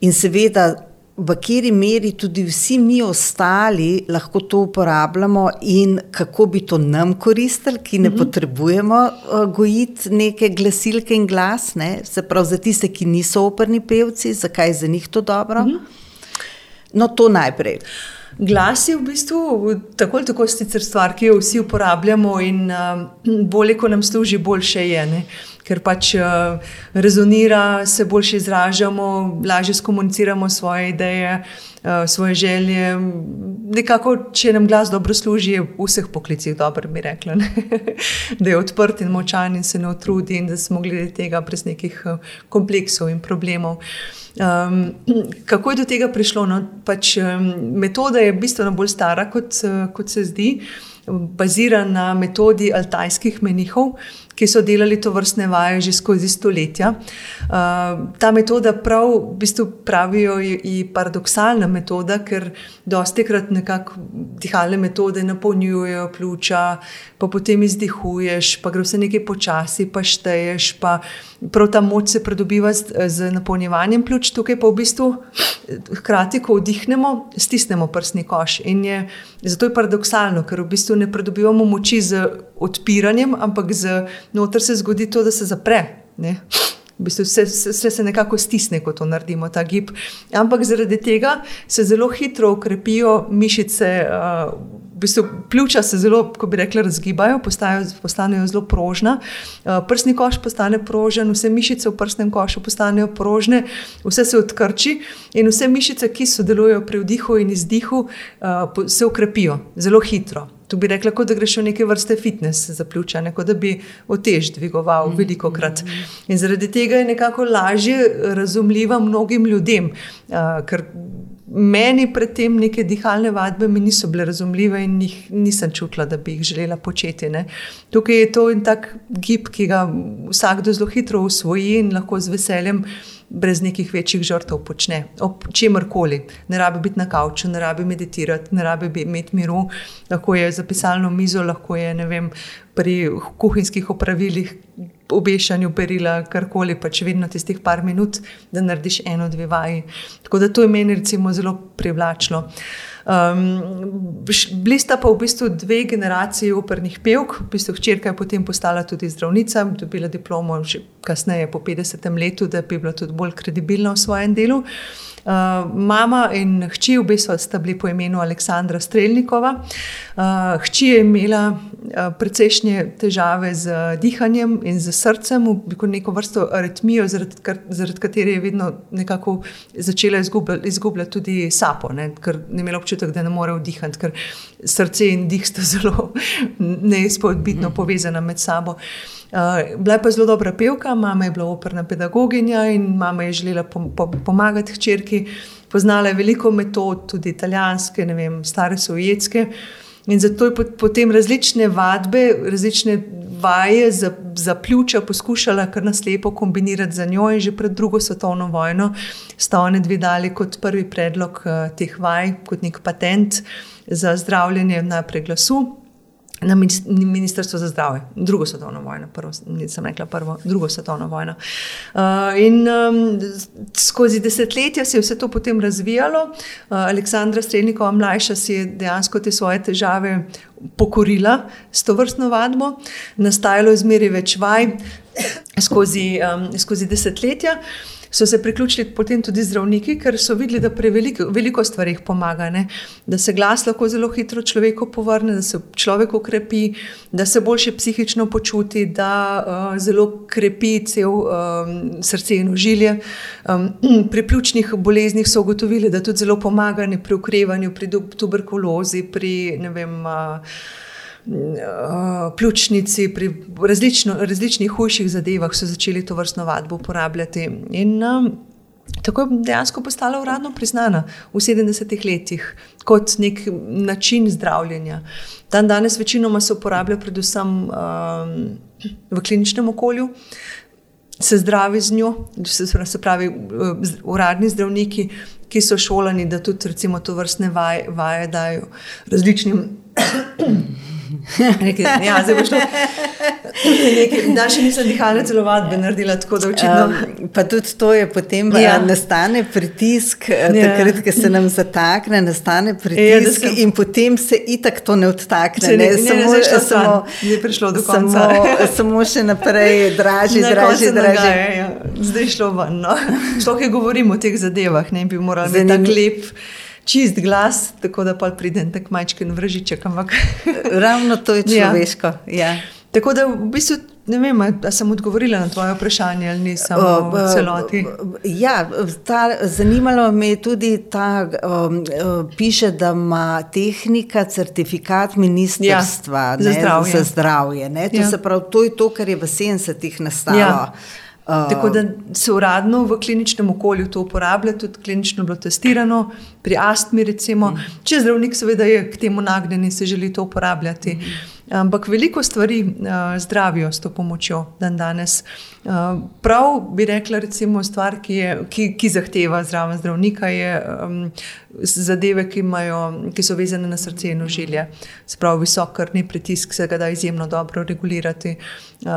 in seveda, v kateri meri tudi vsi mi ostali lahko to uporabljamo, in kako bi to nam koristili, ki ne uh mhm. -huh. potrebujemo uh, gojiti neke glasilke in glas, ne? se pravi za tiste, ki niso operni pevci, zakaj je za njih to dobro. Uh mhm. -huh. No, to najprej. Glas je v bistvu tako ali tako stvar, ki jo vsi uporabljamo, in uh, bolje, ko nam služi, boljše je. Ne? Ker pač uh, rezonira, se bolje izražamo, lažje komuniciramo svoje ideje, uh, svoje želje. Nekako, če nam glas dobro služi, je v vseh poklicih dobro, bi rekla. da je odprt in močan in se ne utrudi, in da smo glede tega brez nekih uh, kompleksov in problemov. Uh, Um, kako je do tega prišlo? No? Pač, um, metoda je bistveno bolj stara, kot, uh, kot se zdi, bazira na metodi altajskih menihov, ki so delali to vrstne vaje že skozi stoletja. Uh, ta metoda, prav v bistvu pravijo, je paradoksalna metoda, ker dosti krat nekako dihalne metode napolnjujejo pljuča, pa potem izdihuješ, pa gre vse nekaj počasi, pa šteješ, pa prav ta moč se pridobiva z, z napolnjevanjem pljuč, tukaj pa v bistvu hkrati, ko vdihnemo, stisnemo prsni koš. In je, zato je paradoksalno, ker v bistvu ne pridobivamo moči z odpiranjem, ampak z noter se zgodi to, da se zapre. Ne? V bistvu vse, vse se nekako stisne, ko to naredimo, ta gib. Ampak zaradi tega se zelo hitro ukrepijo mišice. Uh, V bistvu pljuča se zelo, ko bi rekla, razgibajo, postajo, postanejo zelo prožna. Uh, prsni koš postane prožen, vse mišice v prsnem košu postanejo prožne, vse se odkrči in vse mišice, ki sodelujejo pri vdihu in izdihu, uh, se ukrepijo zelo hitro. Tu bi rekla, da greš v neke vrste fitness za pljuča, kot da bi otež dvigoval mm. veliko krat. In zaradi tega je nekako lažje razumljiva mnogim ljudem, uh, ker meni predtem neke dihalne vadbe niso bile razumljive in jih nisem čutila, da bi jih želela početi. Ne. Tukaj je to en tak gib, ki ga vsakdo zelo hitro usvoji in lahko z veseljem brez nekih večjih žrtev počne. Ob čemkoli, ne rabi biti na kavču, ne rabi meditirati, ne rabi imeti miru, lahko je za pisalno mizo, lahko je vem, pri kuhinjskih opravilih, obešanju perila, karkoli, pač vedno tistih par minut, da narediš eno, dve vaji. Tako da to je meni recimo zelo privlačno. Uh, Um, bili sta pa v bistvu dve generaciji opernih pevk, v bistvu hčerka je potem postala tudi zdravnica, dobila diplomo že kasneje, po 50 letu, da bi bila tudi bolj kredibilna v svojem delu. Uh, mama in hči, obe sta bili po imenu Aleksandra Streljnikova. Uh, hči je imela precejšnje težave z dihanjem in z srcem, neko, neko vrsto aritmijo, zaradi, zaradi katere je vedno nekako začela izgubljati, izgubljati tudi sapo, ne, ker ni imela občutek, da ne more vdihati, ker srce in dih sta zelo neizpodbitno povezana med sabo. Uh, Uh, bila je pa zelo dobra pevka, mama je bila operna pedagoginja in mama je želela pom pom pomagati hčerki. Poznala je veliko metod, tudi italijanske, ne vem, stare sovjetske. In zato je potem različne vadbe, različne vaje za, za pljuča poskušala kar naslepo kombinirati za njo. In že pred drugo svetovno vojno sta oni dve dali kot prvi predlog uh, teh vaj, kot nek patent za zdravljenje najprej glasu na Ministrstvu za zdravje, drugo svetovno vojno, prvo, nisem rekla prvo, drugo svetovno vojno. Uh, in um, skozi desetletja se je vse to potem razvijalo. Uh, Aleksandra Streljnikova, mlajša, si je dejansko te svoje težave pokorila s to vrstno vadbo, nastajalo je zmeraj več vaj skozi, um, skozi desetletja. Uh, so se priključili potem tudi zdravniki, ker so videli, da pri veliko, veliko stvarih pomaga, ne? da se glas lahko zelo hitro človeku povrne, da se človek ukrepi, da se boljše psihično počuti, da uh, zelo krepi cel um, srce in užilje. Um, pri pljučnih boleznih so ugotovili, da tudi zelo pomaga pri ukrevanju, pri tuberkulozi, pri ne vem. Uh, pljučnici, pri različno, različnih hujših zadevah so začeli to vrstno vadbo uporabljati. In um, tako je dejansko postala uradno priznana v 70-ih letih kot nek način zdravljenja. Dan danes večinoma se uporablja predvsem um, v kliničnem okolju. Se zdravi z njo, se pravi, uradni zdravniki, ki so šolani, da tudi recimo, to vrstne vaje, vaje dajo različnim Nekaj, ja, zdaj boš. Da, še nisem dihala celo vadbe naredila tako, da očitno. Um, pa tudi to je potem, ja. nastane pritisk, eh, ja. takrat, ko se nam zatakne, nastane pritisk ja, sem... in potem se itak to ne odtakne. Se ne, ne, samo, ne, ne, samo, je prišlo do konca. Samo, samo še naprej, dražji, dražji, dražji. Ja. Zdaj šlo ven. No. Šlo, ki govorimo o teh zadevah, ne bi morali biti tako lep čist glas, tako da pa pridem tako majčken vržiček. Ampak... Ravno to je ja. človeško. Ja. Ja. Tako da v bistvu ne vem, ali sem odgovorila na tvoje vprašanje ali nisem v celoti. Ja, ta, zanimalo me je tudi ta, um, piše, da ima tehnika certifikat ministrstva ja, ne, za zdravje. Za zdravje to, ja. pravi, to je to, kar je v 70-ih nastalo. Ja. Uh, Tako da se uradno v kliničnem okolju to uporablja, tudi klinično bilo testirano, pri astmi, recimo, uh, če zdravnik seveda je k temu nagnjen in se želi to uporabljati. Ampak veliko stvari uh, zdravijo s to pomočjo dan danes. Uh, prav bi rekla, recimo, stvar, ki, je, ki, ki zahteva zdraven zdravnika, je um, zadeve, ki, imajo, ki so vezane na srce in ožilje. Sprav visok krvni pritisk se ga da izjemno dobro regulirati. Uh,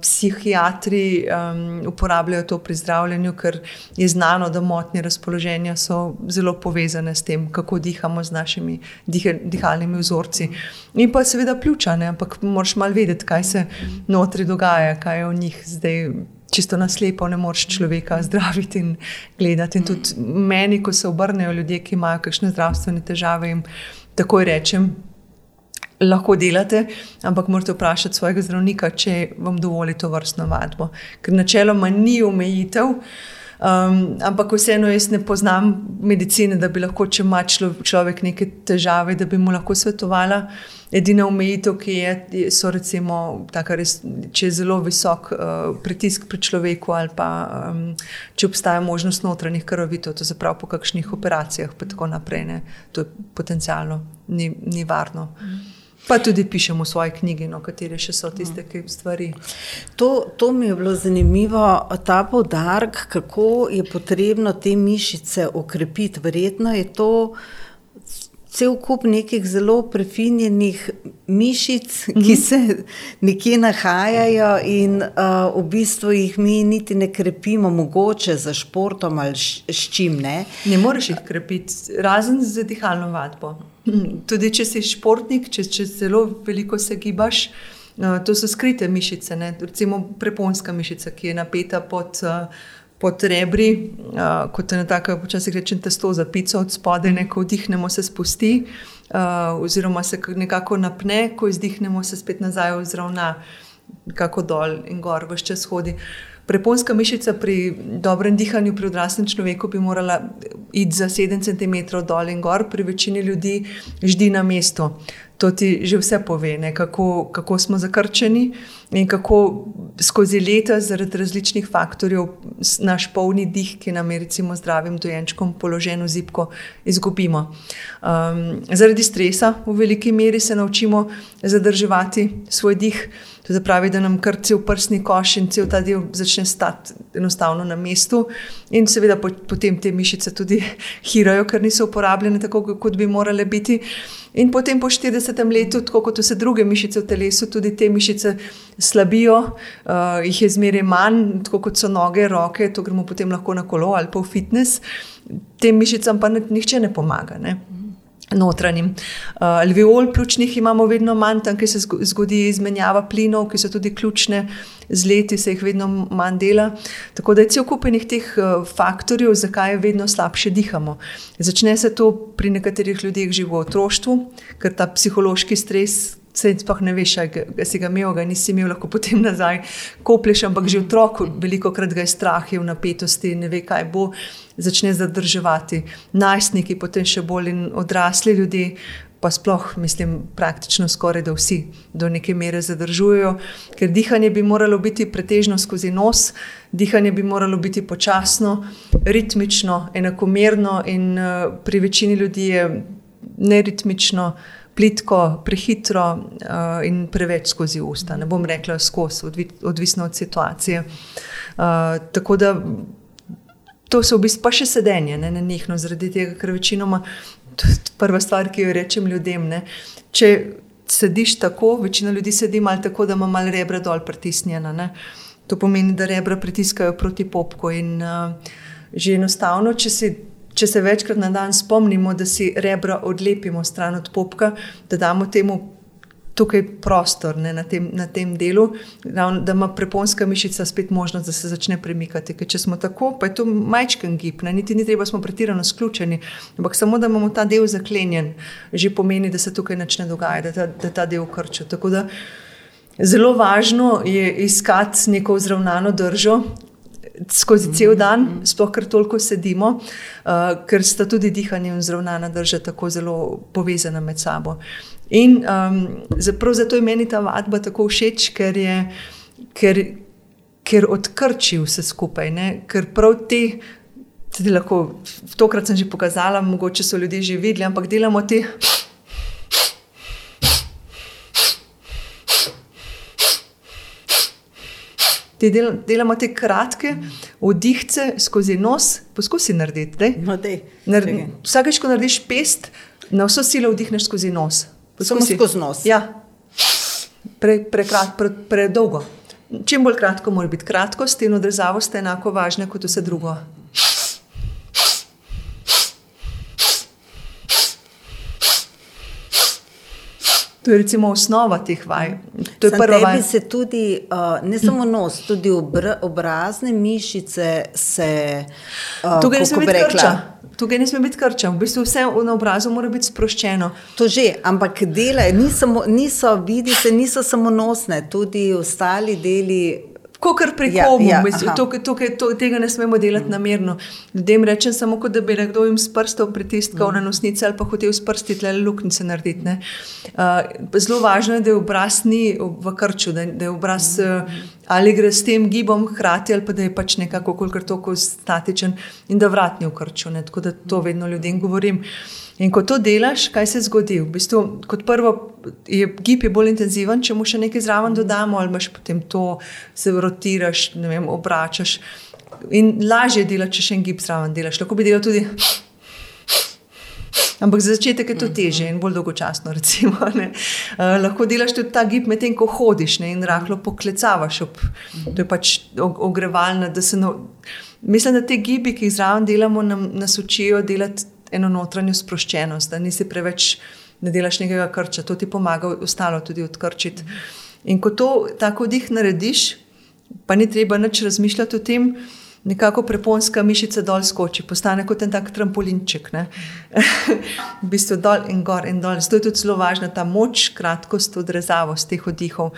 psihiatri um, uporabljajo to pri zdravljenju, ker je znano, da motnje razpoloženja so zelo povezane s tem, kako dihamo z našimi dih, dihalnimi vzorci. In pa seveda pljuča ne? ampak moraš malo vedeti, kaj se notri dogaja, kaj je v njih zdaj. Čisto naslepo ne moreš človeka zdraviti in gledati. In tudi meni, ko se obrnejo ljudje, ki imajo kakšne zdravstvene težave, jim takoj rečem, lahko delate, ampak morate vprašati svojega zdravnika, če vam dovoli to vrstno vadbo. Ker načeloma ni omejitev. Um, ampak vseeno jaz ne poznam medicine, da bi lahko, če ima človek neke težave, da bi mu lahko svetovala. Edina omejitev, ki je, so recimo, res, če je zelo visok uh, pritisk pri človeku, ali pa um, če obstaja možnost notranjih krvavitev, to se pravi po kakšnih operacijah, pa tako naprej. Ne. To je potencialno, ni, ni varno. Mm. Pa tudi pišemo v svoji knjigi, no, katere še so tiste stvari. To, to mi je bilo zanimivo, ta podarek, kako je potrebno te mišice okrepiti. Verjetno je to cel kup nekih zelo prefinjenih mišic, ki mhm. se nekje nahajajo in uh, v bistvu jih mi niti ne krepimo, mogoče za športom ali s čim ne. Ne moreš jih krepiti, razen z dihalno vadbo. Tudi če si športnik, če, če zelo veliko se gibaš, uh, to so skrite mišice, ne? recimo preponska mišica, ki je napeta pod. Uh, pod rebri, uh, kot je tako, včasih rečem, testo za pico od spodaj, ko vdihnemo, se spusti, uh, oziroma se nekako napne, ko izdihnemo, se spet nazaj ozravna, kako dol in gor, vse čas hodi. Preponska mišica pri dobrem dihanju pri odraslem človeku bi morala iti za 7 cm dol in gor, pri večini ljudi ždi na mestu. To ti že vse pove, ne, kako, kako smo zakrčeni in kako skozi leta, zaradi različnih faktorjev, naš polni dih, ki nam je recimo zdravim dojenčkom položen v zipko, izgubimo. Um, zaradi stresa v veliki meri se naučimo zadrževati svoj dih. To se pravi, da nam kar cel prsni koš in cel ta del začne stati enostavno na mestu, in seveda potem te mišice tudi hirajo, ker niso uporabljene tako, kot bi morale biti. In potem po 40 letu, tako kot vse druge mišice v telesu, tudi te mišice slabijo, uh, jih je zmeraj manj, tako kot so noge, roke, to gremo potem lahko na kolo ali pa v fitness. Tem mišicam pa nihče ne pomaga. Ne? Notranjim. Uh, alveol pljučnih imamo vedno manj, tam se zgodi izmenjava plinov, ki so tudi ključne, z leti se jih vedno manj dela. Tako da je cel kupenih teh uh, faktorjev, zakaj vedno slabše dihamo. Začne se to pri nekaterih ljudeh že v otroštvu, ker ta psihološki stres, Se sploh ne veš, ali si ga imel, ali nisi imel, lahko potem nazaj koplješ, ampak že otrok, veliko krat ga je strah, je v napetosti, ne ve, kaj bo, začne zadrževati. Najstniki, potem še bolj in odrasli ljudje, pa sploh, mislim, praktično skoraj da vsi do neke mere zadržujejo, ker dihanje bi moralo biti pretežno skozi nos, dihanje bi moralo biti počasno, ritmično, enakomerno in uh, pri večini ljudi je neritmično plitko, prehitro uh, in preveč skozi usta. Ne bom rekla skozi, odvi, odvisno od situacije. Uh, tako da to so v bistvu pa še sedenje, ne na njih, zaradi tega, ker večinoma, prva stvar, ki jo rečem ljudem. Ne, če sediš tako, večina ljudi sedi malo tako, da ima malo rebra dol pritisnjena. Ne. To pomeni, da rebra pritiskajo proti popku in uh, že enostavno, če si če se večkrat na dan spomnimo, da si rebra odlepimo stran od popka, da damo temu tukaj prostor ne, na, tem, na tem delu, da ima preponska mišica spet možnost, da se začne premikati. Ker če smo tako, pa je to majčken gib, ne, niti ni treba, smo pretirano sključeni, ampak samo da imamo ta del zaklenjen, že pomeni, da se tukaj začne dogajati, da ta, da ta del krča. Zelo važno je iskati neko zravnano držo, skozi cel dan, sploh ker toliko sedimo, uh, ker sta tudi dihanje in zdravljena drža tako zelo povezana med sabo. In um, zato je meni ta vadba tako všeč, ker je. Ker, Ker odkrči vse skupaj, ne? ker prav te, tudi lahko, tokrat sem že pokazala, mogoče so ljudje že videli, ampak delamo te. Te del, delamo te kratke vdihce skozi nos, poskusi narediti. No, Vsakeč, ko narediš pest, na vso silo vdihneš skozi nos. Samo skozi nos. Ja. Predolgo. Pre, pre, pre Čim bolj kratko, mora biti kratkost in odrezavost enako važna kot vse drugo. To je recimo osnova teh vaj. To je Sam prva vaj. se tudi, uh, ne samo nos, tudi obr obrazne mišice se. Uh, Tukaj ne sme bi biti rekla, krča. Tukaj ne sme biti krča. V bistvu vse na obrazu mora biti sproščeno. To že, ampak dela, ni samo, niso, vidi se, niso samo nosne, tudi ostali deli. Tako kar pri Ja, komu, ja, mislim, tukaj, tukaj, to, tega ne smemo delati mm. namerno. Ljudem rečem samo, kot da bi nekdo jim s prstom pritiskal mm. na nosnice ali pa hotel s prsti tle luknjice narediti. ne. Uh, zelo važno je, da je obraz ni v krču, da, da je obraz mm. uh, ali gre s tem gibom hkrati, ali pa da je pač nekako kolikor toliko statičen in da vrat ni v krču. Ne. Tako da to vedno ljudem govorim. In ko to delaš, kaj se zgodi? V bistvu, kot prvo, je gib je bolj intenziven, če mu še nekaj zraven dodamo, ali imaš potem to, se rotiraš, ne vem, obračaš. In lažje je delati, če še en gib zraven delaš. Lahko bi delal tudi. Ampak za začetek je to teže in bolj dolgočasno. Recimo, uh, lahko delaš tudi ta gib, medtem ko hodiš ne, in rahlo poklecavaš. Ob, to je pač og- ogrevalna. da se No, mislim, da te gibi, ki jih zraven delamo, nam, nas učijo delati eno notranjo sproščenost, da nisi preveč ne delaš nekega krča, to ti pomaga ostalo tudi odkrčiti. In ko to tako dih narediš, pa ni treba nič razmišljati o tem, nekako preponska mišica dol skoči, postane kot en tak trampolinček. ne. v bistvu dol in gor in dol. Zato je tudi zelo važna ta moč, kratkost, odrezavost teh oddihov.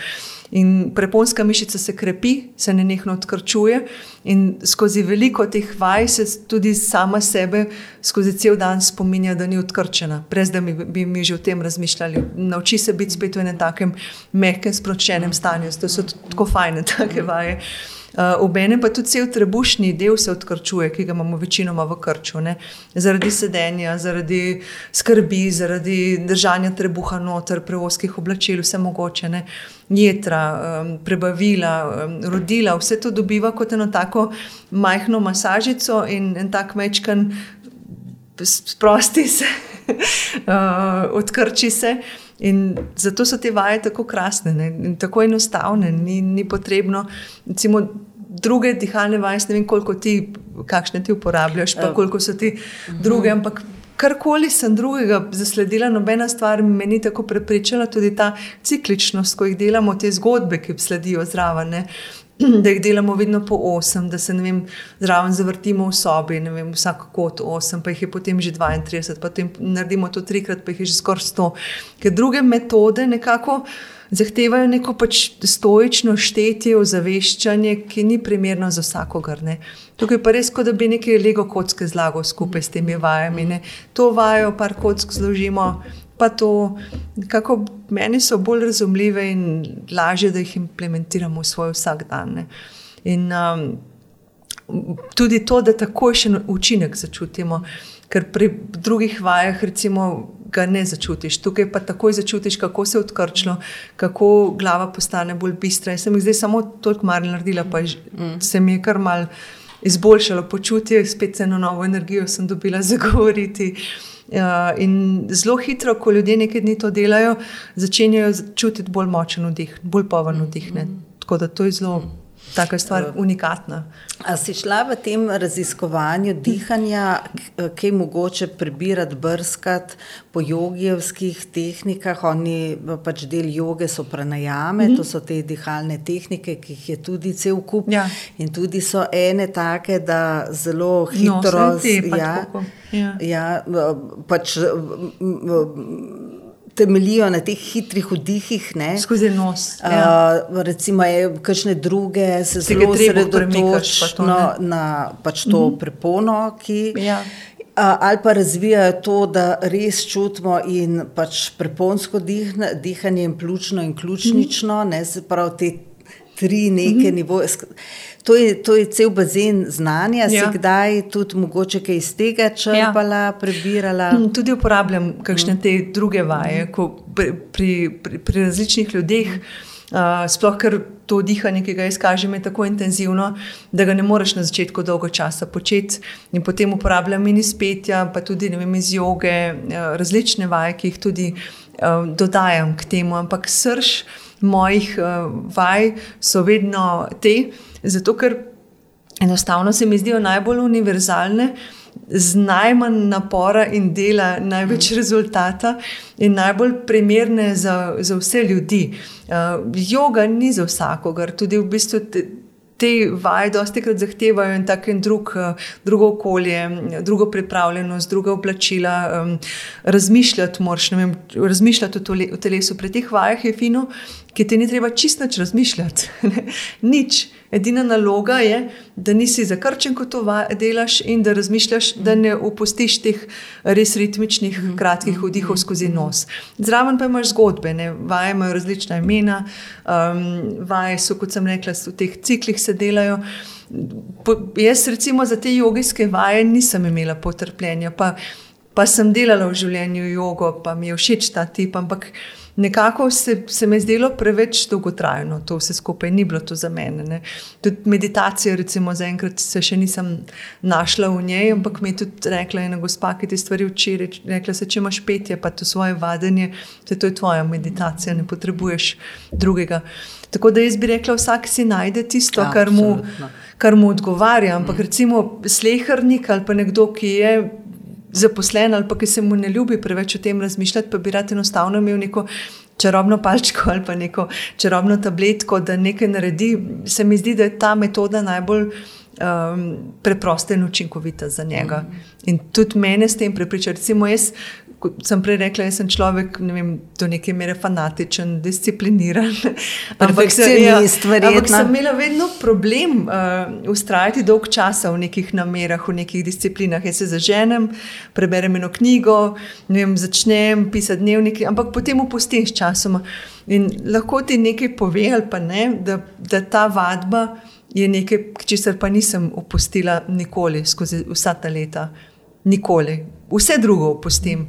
In preponska mišica se krepi, se nenehno odkrčuje, in skozi veliko teh vaj se tudi sama sebe skozi cel dan spominja, da ni odkrčena, brez da bi, bi mi že o tem razmišljali. Nauči se biti spet v enem takem mehkem, sproščenem stanju. To so tako fajne take vaje. Uh, Obenem pa tudi cel trebušni del se odkrčuje, ki ga imamo večinoma v krču. Ne? Zaradi sedenja, zaradi skrbi, zaradi držanja trebuha noter, preoskih oblačil, vse mogoče. Ne? Jetra, um, prebavila, um, rodila, vse to dobiva kot eno tako majhno masažico in en tak mečkan sprosti se, uh, odkrči se. In zato so te vaje tako krasne ne? in tako enostavne. Ni, ni potrebno, recimo, druge dihalne vaje, ne vem, koliko ti, kakšne ti uporabljaš, pa koliko so ti druge, ampak. Karkoli sem drugega zasledila, nobena stvar me ni tako prepričala, tudi ta cikličnost, ko jih delamo, te zgodbe, ki sledijo zraven. Ne? Da jih delamo vedno po 8, da se vem, zraven zavrtimo v sobi, vem, vsak kot 8, pa jih je potem že 32, potem naredimo to trikrat, pa jih je že skoraj 100. Ker druge metode nekako zahtevajo neko pač stoično štetje, ozaveščanje, ki ni primerno za vsakogar. Ne. Tukaj pa res, kot da bi nekaj lego kocke zlagal skupaj s temi vajami. Ne. To vajo, par kock zložimo. Pa to, kako meni so bolj razumljive in lažje, da jih implementiramo v svoj vsakdan. In um, tudi to, da takoj še učinek začutimo, ker pri drugih vajah, recimo, ga ne začutiš. Tukaj pa takoj začutiš, kako se je odkrčilo, kako glava postane bolj bistra. Jaz sem jih zdaj samo toliko mar naredila, pa mm. se mi je kar mal izboljšalo počutje, spet eno novo energijo sem dobila za govoriti. Uh, in zelo hitro, ko ljudje nekaj dni to delajo, začenjajo čutiti bolj močen vdih, bolj poven vdih. ne. Tako da to je zelo taka stvar, unikatna. A si šla v tem raziskovanju dihanja, kaj je mogoče prebirati, brskati po jogijevskih tehnikah? Oni pač del joge so pranajame, mm -hmm. to so te dihalne tehnike, ki jih je tudi cel kup. Ja. In tudi so ene take, da zelo hitro. saj te pač ja, ja. ja, pač m, m, temeljijo na teh hitrih vdihih. Ne? Skozi nos. Ja. Uh, recimo, je kakšne druge se zelo premikaš, pa na pač to mm -hmm. prepono, ki. Ja. A, ali pa razvijajo to, da res čutimo in pač preponsko dihne, dihanje, in pljučno in ključnično, ne, se pravi te tri neke mm -hmm. nivoje. To je, to je cel bazen znanja, ja. Si kdaj tudi mogoče kaj iz tega črpala, ja. prebirala. Mm, Tudi uporabljam kakšne te druge vaje, ko pri, pri, pri, pri različnih ljudeh. Uh, sploh ker to dihanje, ki ga jaz kažem, je tako intenzivno, da ga ne moreš na začetku dolgo časa početi. In potem uporabljam in iz petja, pa tudi vem, iz joge, uh, različne vaje, ki jih tudi uh, dodajam k temu. Ampak srž mojih uh, vaj so vedno te, zato ker enostavno se mi zdijo najbolj univerzalne z najmanj napora in dela, največ mm. rezultata in najbolj primerne za, za vse ljudi. Uh, yoga ni za vsakogar, tudi v bistvu. Te, te vaje dosti krat zahtevajo in tako in drug, eh, drugo okolje, drugo pripravljenost, druga oblačila. Um, razmišljati, moraš, vem, razmišljati o telesu. Pri teh vajah je fino, ki ti ni treba čisto razmišljati. Nič. Edina naloga je, da nisi zakrčen, ko to delaš, in da razmišljaš, da ne opustiš teh res ritmičnih, mhm. kratkih mhm. vdihov skozi nos. Zraven pa imaš zgodbe, ne? vaje imajo različna imena, um, vaje so, kot sem rekla, v teh ciklih se delajo. Po, jaz, recimo, za te jogijske vaje nisem imela potrpljenja, pa, pa sem delala v življenju jogo, pa mi je všeč ta tip, ampak nekako se, se mi je zdelo preveč dolgotrajno, to vse skupaj ni bilo to za mene. Ne. Tudi meditacija, recimo, zaenkrat se še nisem našla v njej, ampak mi je tudi rekla ena gospa, ki ti stvari uči. Rekla se, če imaš petje, pa to svoje vadenje, se to je tvoja meditacija, ne potrebuješ drugega. Tako da jaz bi rekla, vsak si najde tisto, ja, kar, mu, kar mu odgovarja. Ampak mm. recimo slehrnik ali pa nekdo, ki je zaposlen ali pa ki se mu ne ljubi preveč o tem razmišljati, pa bi rad enostavno imel neko čarobno palčko ali pa neko čarobno tabletko, da nekaj naredi. Se mi zdi, da je ta metoda najbolj um, preprosta in učinkovita za njega. Mm. In tudi mene s tem prepričati. Recimo, jaz kot sem prej rekla, sem človek, ne vem, do neke mere fanatičen, discipliniran. ampak se mi je stvari. Ampak sem imela vedno problem uh, ustrajati dolg časa v nekih namerah, v nekih disciplinah. Jaz se zaženem, preberem eno knjigo, vem, začnem pisati dnevnike, ampak potem opustim s časom. In lahko ti nekaj pove, ali pa ne, da, da ta vadba je nekaj, česar pa nisem opustila nikoli skozi vsa ta leta. Nikoli. Vse drugo opustim.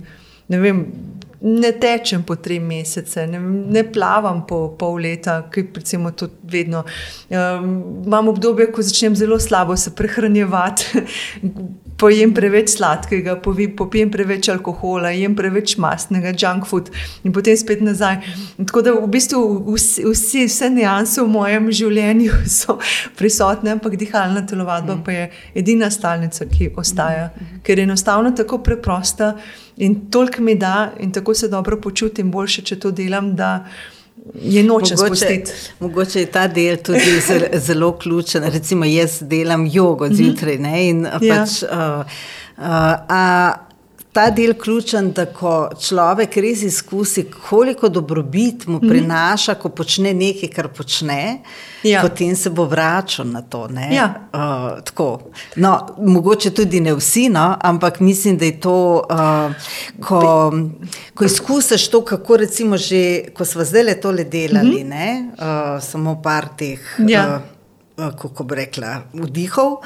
Ne, vem, ne tečem po tri mesece, ne, ne plavam po pol leta, ki recimo to vedno. Um, imam obdobje, ko začnem zelo slabo se prehranjevati. Pojem preveč sladkega, popijem preveč alkohola, jem preveč mastnega, junk food in potem spet nazaj. Tako da v bistvu vsi, vsi, vse nianse v mojem življenju so prisotne, ampak dihalna telovadba pa je edina stalnica, ki ostaja, ker je enostavno tako preprosta. In toliko mi da, in tako se dobro počutim, boljše, če to delam, da je noče spustiti. Mogoče je ta del tudi zelo, zelo ključen. Recimo, jaz delam jogo zjutraj. -hmm. pač, ja. uh, uh, ta del ključen, da ko človek res izkusi, koliko dobrobit mu mhm. prinaša, ko počne nekaj, kar počne, ja. potem se bo vračal na to. Ja. Uh, no, mogoče tudi ne vsi, no, ampak mislim, da je to, uh, ko, ko izkusiš to, kako recimo že, ko smo zdaj le tole delali, mm -hmm. uh, samo par teh, ja. uh, kako bi rekla, vdihov. Uh,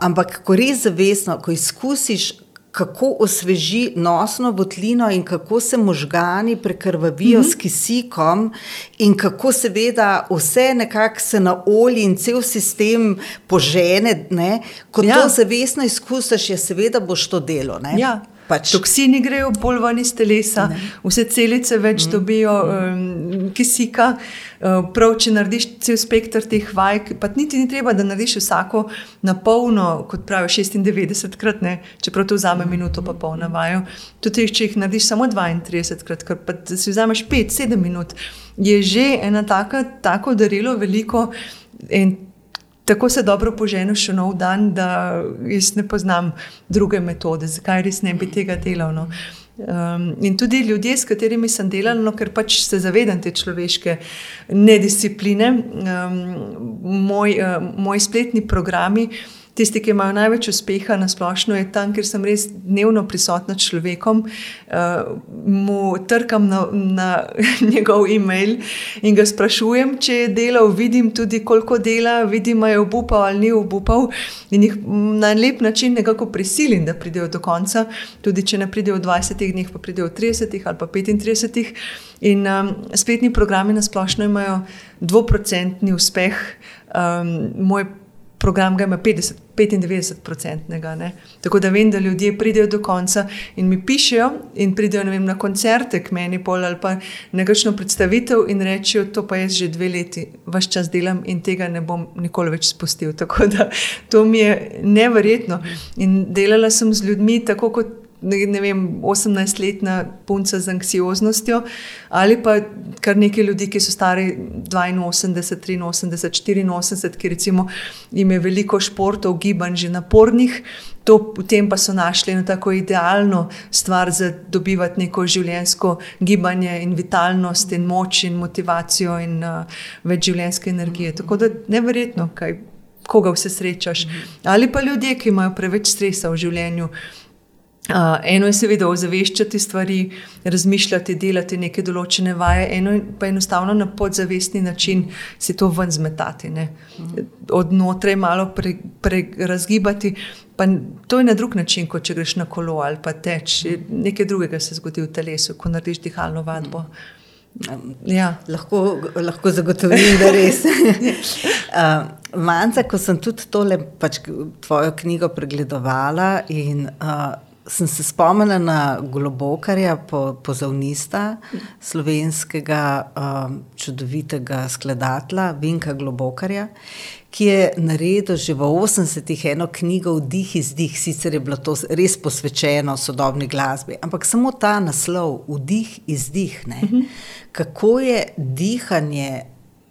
ampak, ko res zavestno, ko izkusiš, kako osveži nosno votlino in kako se možgani prekrvavijo mm -hmm. s kisikom, in kako seveda vse nekako se na olji in cel sistem požene. Ne? Ko ja. to zavestno izkusiš, je seveda boš to delo. Ja. Pač. Toksini grejo bolj ven iz telesa, ne. vse celice več mm. dobijo um, kisika. Uh, prav, če narediš cel spektr teh vaj, pa niti ni treba, da narediš vsako na polno, kot pravi 96 krat, ne, čeprav to vzame mm. minuto, pa pol na vaju. Tudi če jih narediš samo 32 krat, kar pa si vzameš 5-7 minut, je že ena taka, tako darilo veliko. In tako se dobro poženiš še nov dan, da jaz ne poznam druge metode, zakaj res ne bi tega delal. No. Um, in tudi ljudje, s katerimi sem delal, no, ker pač se zavedam te človeške nediscipline, um, moj, uh, moji spletni programi. Tisti, ki imajo največ uspeha na splošno, je tam, kjer sem res dnevno prisotna s človekom, uh, mu trkam na, na njegov e-mail in ga sprašujem, če je delal, vidim tudi, koliko dela, vidim, ali je obupal ali ni obupal. In jih na lep način nekako prisilim, da pridejo do konca, tudi če ne pridejo v 20 dneh, pa pridejo v 30 ali pa 35. In um, spletni programi na splošno imajo dvoprocentni uspeh. Um, moj program ga ima 50, 95-odstotnega. Tako da vem, da ljudje pridejo do konca in mi pišejo, in pridejo vem, na koncerte k meni, pol ali pa nekakšno predstavitev in rečejo: To pa jaz že dve leti, vaš čas delam in tega ne bom nikoli več spustil. Tako da to mi je neverjetno. In delala sem z ljudmi tako kot ne vem, 18-letna punca z anksioznostjo, ali pa kar nekaj ljudi, ki so stari 82, 83, 84, ki recimo jim je veliko športov, gibanj že napornih. To, v tem pa so našli eno tako idealno stvar za dobivati neko življenjsko gibanje in vitalnost in moč in motivacijo in uh, več življenjske energije. Tako da neverjetno, kaj, koga vse srečaš. Ali pa ljudje, ki imajo preveč stresa v življenju. Uh, eno je seveda ozaveščati stvari, razmišljati, delati neke določene vaje, eno pa enostavno na podzavestni način se to ven zmetati, ne? odnotraj malo prerazgibati. Pre to je na drug način, kot če greš na kolo ali pa teč. Nekaj drugega se zgodi v telesu, ko narediš dihalno vadbo. Ja. Lahko, lahko zagotovim, da je res. uh, Manca, ko sem tudi tole, pač, tvojo knjigo pregledovala in uh, sem se spomnila na Globokarja, pozavnista, slovenskega um, čudovitega skladatelja Vinka Globokarja, ki je naredil že v 80-ih eno knjigo Vdih iz dih, sicer je bilo to res posvečeno sodobni glasbi, ampak samo ta naslov, Vdih iz dih, ne? Mhm. kako je dihanje.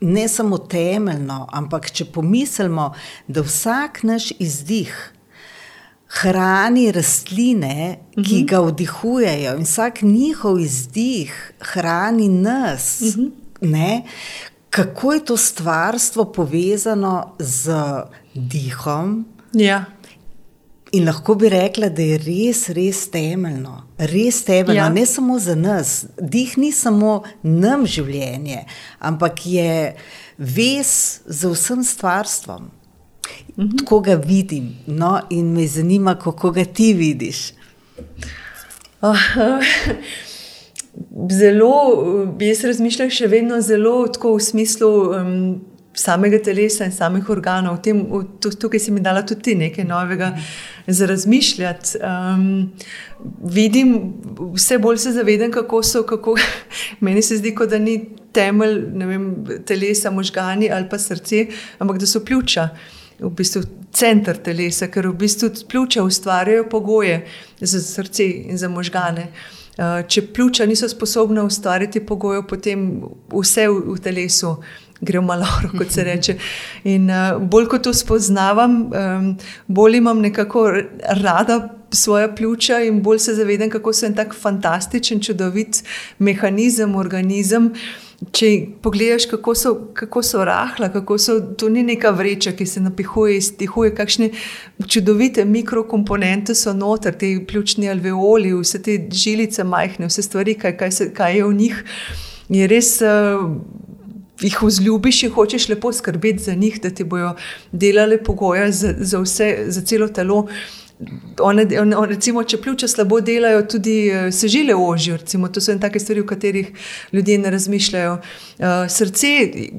Ne samo temeljno, ampak če pomislimo, da vsak naš izdih hrani rastline, ki uh mhm. -huh. ga vdihujejo, in vsak njihov izdih hrani nas. Uh mhm. -huh. Kako je to stvarstvo povezano z dihom? Ja. In lahko bi rekla, da je res, res temeljno. Res temeljno, ja. ne samo za nas. Dih ni samo nam življenje, ampak je vez z vsem stvarstvom. -hmm. Tako ga vidim. No, in me zanima, kako ga ti vidiš. Oh, zelo, jaz razmišljam še vedno zelo v smislu um, samega telesa in samih organov. Tem, tukaj si mi dala tudi nekaj novega za razmišljati. Um, vidim, vse bolj se zavedam, kako so. Kako, meni se zdi, da ni temelj vem, telesa, možgani ali pa srce, ampak da so pljuča v bistvu center telesa, ker v bistvu pljuča ustvarjajo pogoje za srce in za možgane. Eh, če pljuča niso sposobna ustvariti pogojev, potem vse v telesu gre malo, kot se reče. In uh, bolj ko to spoznavam, um, bolj imam nekako rada svoje pljuča in bolj se zavedam, kako so en tak fantastičen, čudovit mehanizem, organizem. Če pogledaš, kako so, kako so rahla, kako so to ni neka vreča, ki se napihuje, iztihuje, kakšne čudovite mikrokomponente so noter, te pljučni alveoli, vse te žilice majhne, vse stvari, kaj, kaj, se, kaj je v njih. Je res. Uh, jih vzljubiš in hočeš lepo skrbeti za njih, da ti bodo delali pogoje za, za vse, za celo telo. One, one, recimo, če pljuča slabo delajo, tudi uh, se žile ožijo. To so take stvari, o katerih ljudje ne razmišljajo. Uh, srce,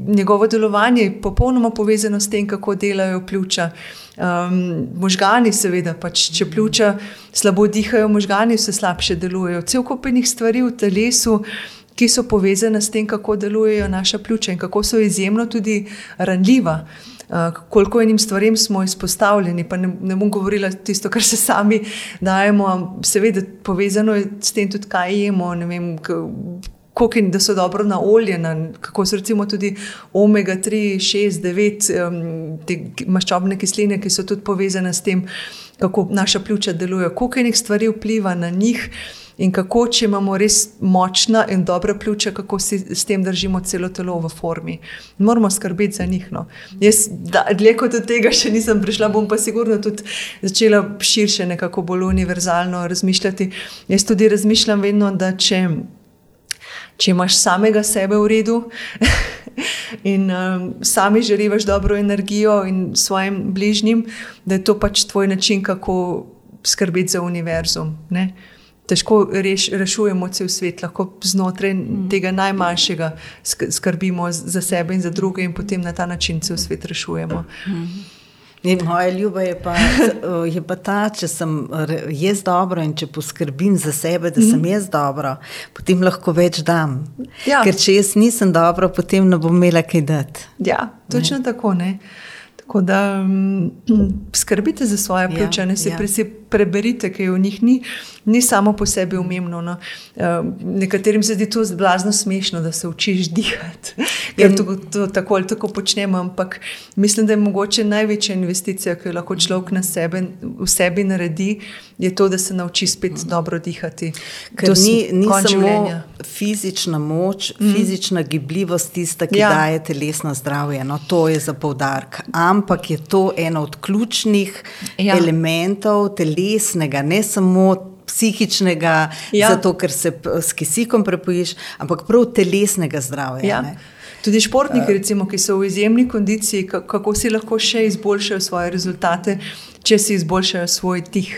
njegovo delovanje je popolnoma povezano s tem, kako delajo pljuča. Um, možgani, seveda, pač, če pljuča slabo dihajo, možgani vse slabše delujejo. Cel kupenih stvari v telesu. Ki so povezane s tem, kako delujejo naša pljuča in kako so izjemno tudi ranljiva. Koliko enim stvarem smo izpostavljeni, pa ne, ne bom govorila tisto, kar se sami dajemo, seveda povezano je s tem tudi, kaj jemo. Vem, Kako je, da so dobro na olje, na, kako so recimo tudi omega 3, 6, 9, um, te maščobne kisline, ki so tudi povezane s tem, kako naša pljuča delujejo, koliko enih stvari vpliva na njih. In kako, če imamo res močna in dobra pljuča, kako si s tem držimo celo telo v formi. Moramo skrbeti za njih. No. Jaz, dlje kot od tega, še nisem prišla, bom pa sigurno tudi začela širše, nekako bolj univerzalno razmišljati. Jaz tudi razmišljam vedno, da če. Če imaš samega sebe v redu in um, sami želiš dobro energijo in svojim bližnjim, da je to pač tvoj način, kako skrbeti za univerzum. Ne? težko reš, rešujemo cel svet, lahko znotraj mm. tega najmanjšega skrbimo za sebe in za druge, in potem na ta način cel svet rešujemo. Mm. In moja ljuba je pa, je pa ta, če sem jaz dobro in če poskrbim za sebe, da sem mhm. jaz dobro, potem lahko več dam. Ja. Ker če jaz nisem dobro, potem ne bom imela kaj dati. Ja, točno ne. tako. Ne? Tako da um, skrbite za svoje pljuče, ja, ne se ja. preberite, kaj v njih ni ni samo po sebi umemno. No. Uh, nekaterim se zdi to zelo smešno, da se učiš dihati, ker to, to tako ali tako počnemo. Ampak mislim, da je mogoče največja investicija, ki jo lahko človek na sebe, v sebi naredi, je to, da se nauči spet mm. dobro dihati. Ker ni, ni samo življenja. fizična moč, mm. fizična gibljivost tista, ki ja. daje telesno zdravje. No, to je za poudarek. Ampak je to eno od ključnih ja. elementov telesnega, ne samo psihičnega, ja. zato ker se s kisikom prepojiš, ampak prav telesnega zdravja. Ja. Tudi športniki, recimo, ki so v izjemni kondiciji, kako si lahko še izboljšajo svoje rezultate, če si izboljšajo svoj tih.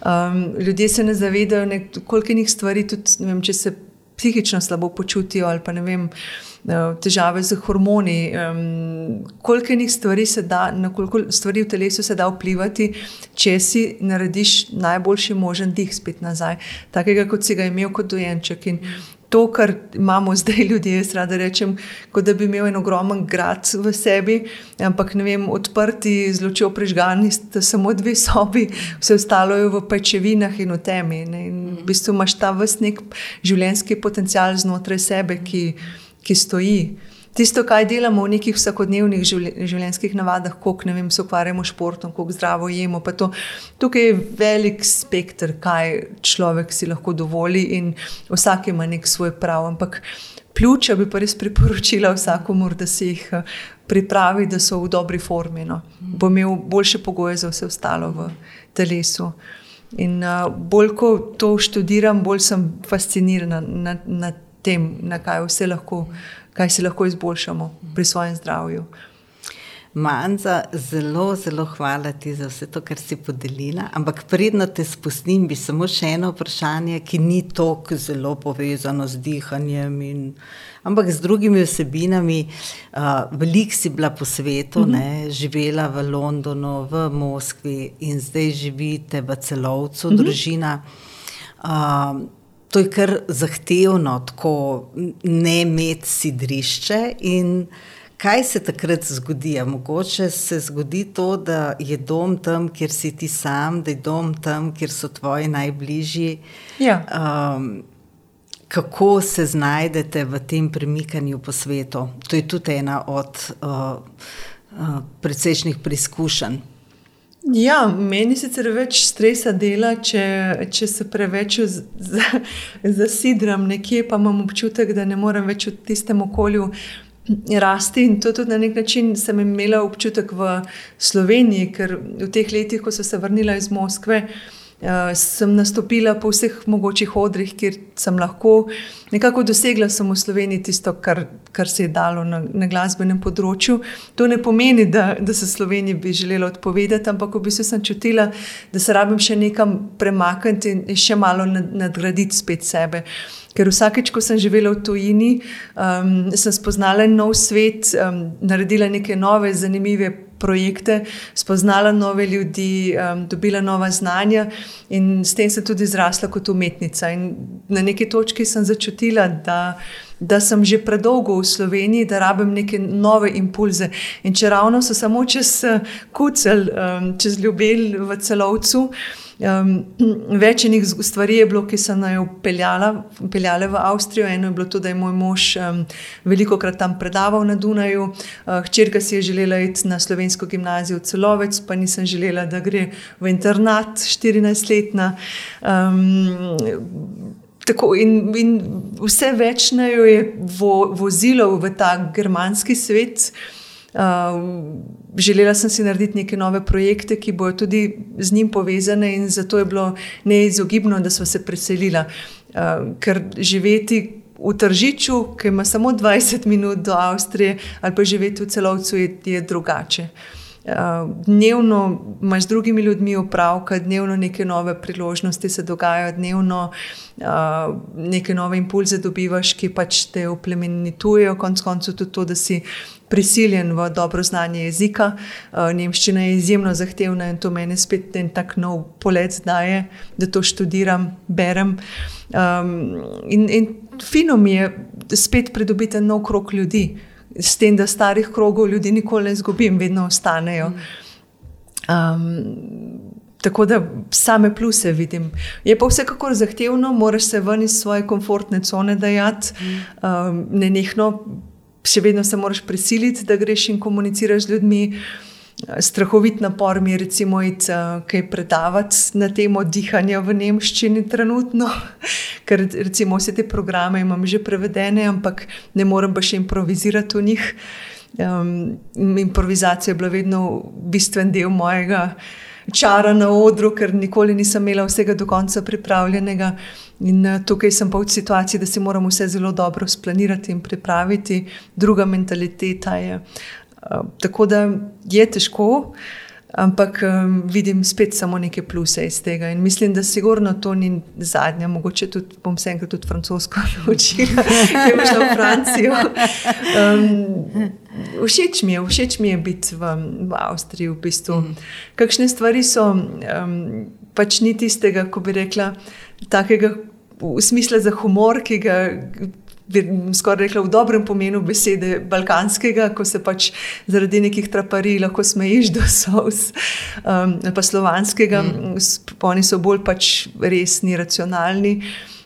Um, ljudje se ne zavedajo, koliko njih stvari, tudi vem, če se psihično slabo počutijo ali pa ne vem. Eh, težave z hormoni, um, koliko enih stvari se da, na koliko stvari v telesu se da vplivati, če si narediš najboljši možen dih spet nazaj, takega kot si ga imel kot dojenček. In to, kar imamo zdaj ljudje, jaz rada rečem, kot da bi imel en ogromen grad v sebi, ampak ne vem, odprti, zelo čeo prežgani, samo dve sobi, vse ostalo je v pečevinah in v temi. Ne? In v bistvu imaš ta vrstnik življenjski potencial znotraj sebe, ki ki stoji. Tisto, kaj delamo v nekih vsakodnevnih življenjskih navadah, kako ne vem, se ukvarjamo s športom, kako zdravo jemo. To, tukaj je velik spektr, kaj človek si lahko dovoli, in vsak ima nek svoj prav. Ampak pljuča bi pa res priporočila vsakomur, da si jih pripravi, da so v dobri formi. No. Bo imel boljše pogoje za vse ostalo v telesu. In uh, bolj ko to študiram, bolj sem fascinirana nad. nad tem, na kaj vse lahko, kaj si lahko izboljšamo pri svojem zdravju. Manza, zelo, zelo hvala ti za vse to, kar si podelila. Ampak predno te spustim, bi samo še eno vprašanje, ki ni tako zelo povezano z dihanjem, in, ampak z drugimi vsebinami. Uh, Veliko si bila po svetu, mm -hmm. ne, živela v Londonu, v Moskvi in zdaj živite v celovcu, mm -hmm. družina. Uh, to je kar zahtevno, tako ne imeti sidrišče. Kaj se takrat zgodi? A mogoče se zgodi to, da je dom tam, kjer si ti sam, da je dom tam, kjer so tvoji najbližji. Ja. Um, kako se znajdete v tem premikanju po svetu? To je tudi ena od uh, uh, precejšnjih preizkušenj. Ja, meni sicer več stresa dela, če, če se preveč zasidram nekje, pa imam občutek, da ne morem več v tistem okolju rasti. In to tudi na nek način sem imela občutek v Sloveniji, ker v teh letih, ko sem se vrnila iz Moskve. Uh, sem nastopila po vseh mogočih odrih, kjer sem lahko nekako dosegla v Sloveniji tisto, kar, kar se je dalo na, na glasbenem področju. To ne pomeni, da, da se Sloveniji bi želela odpovedati, ampak v bistvu sem čutila, da se rabim še nekam premakniti in še malo nadgraditi spet sebe. Ker vsakeč, ko sem živela v tujini, um, sem spoznala nov svet, um, naredila neke nove, zanimive projekte, spoznala nove ljudi, um, dobila nova znanja in s tem sem tudi zrasla kot umetnica. In na neki točki sem začutila, da, da sem že predolgo v Sloveniji, da rabim neke nove impulze. In če ravno so samo čez kucel, um, čez ljubel v celovcu. Um, več enih stvari je bilo, ki so naj upeljale v Avstrijo. Eno je bilo to, da je moj mož um, veliko krat tam predaval na Dunaju. Uh, hčerka si je želela iti na slovensko gimnazijo Celovec, pa nisem želela, da gre v internat 14-letna. Um, Tako, in, in vse več naj jo je vo, vozilo v ta germanski svet, Uh, želela sem si narediti neke nove projekte, ki bodo tudi z njim povezane, in zato je bilo neizogibno, da smo se preselili. Uh, ker živeti v Tržiču, ki ima samo 20 minut do Avstrije, ali pa živeti v celovcu, je, je drugače. Dnevno imaš z drugimi ljudmi opravka, dnevno neke nove priložnosti se dogajajo, dnevno uh, neke nove impulze dobivaš, ki pač te oplemenitujejo, konec koncev tudi to, da si. Prisiljen v dobro znanje jezika. Nemščina je izjemno zahtevna in to meni spet en tak nov polet daje, da to študiram, berem. Um, in, in fino mi je spet pridobiti nov krok ljudi. S tem, da starih krogov ljudi nikoli ne izgubim, vedno ostanejo. Um, tako da same pluse vidim. Je pa vsekakor zahtevno, moraš se ven iz svoje komfortne cone dajati, um, ne nekno, še vedno se moraš prisiliti, da greš in komuniciraš z ljudmi. Uh, strahovit napor mi je, recimo, uh, kaj predavati na temo dihanja v nemščini, trenutno, ker recimo vse te programe imam že prevedene, ampak ne morem pa še improvizirati v njih. Um, improvizacija je bila vedno bistven del mojega čara na odru, ker nikoli nisem imela vsega do konca pripravljenega. In uh, tukaj sem pa v situaciji, da si moram vse zelo dobro splanirati in pripraviti, druga mentaliteta je. Ehm, tako da je težko, ampak um, vidim spet samo neke pluse iz tega. In mislim, da sigurno to ni zadnja, mogoče tudi bom se enkrat tudi francosko naučila, da bi šla v Francijo. Um, všeč mi je, všeč mi je biti v, v Avstriji. V bistvu. mm. Kakšne stvari so, um, pač ni tistega, ko bi rekla, takega. V smislu za humor, ki ga skoraj rekla v dobrem pomenu besede, balkanskega, ko se pač zaradi nekih traparij lahko smejiš do sovs, um, pa slovanskega, mm. oni so bolj pač resni, racionalni.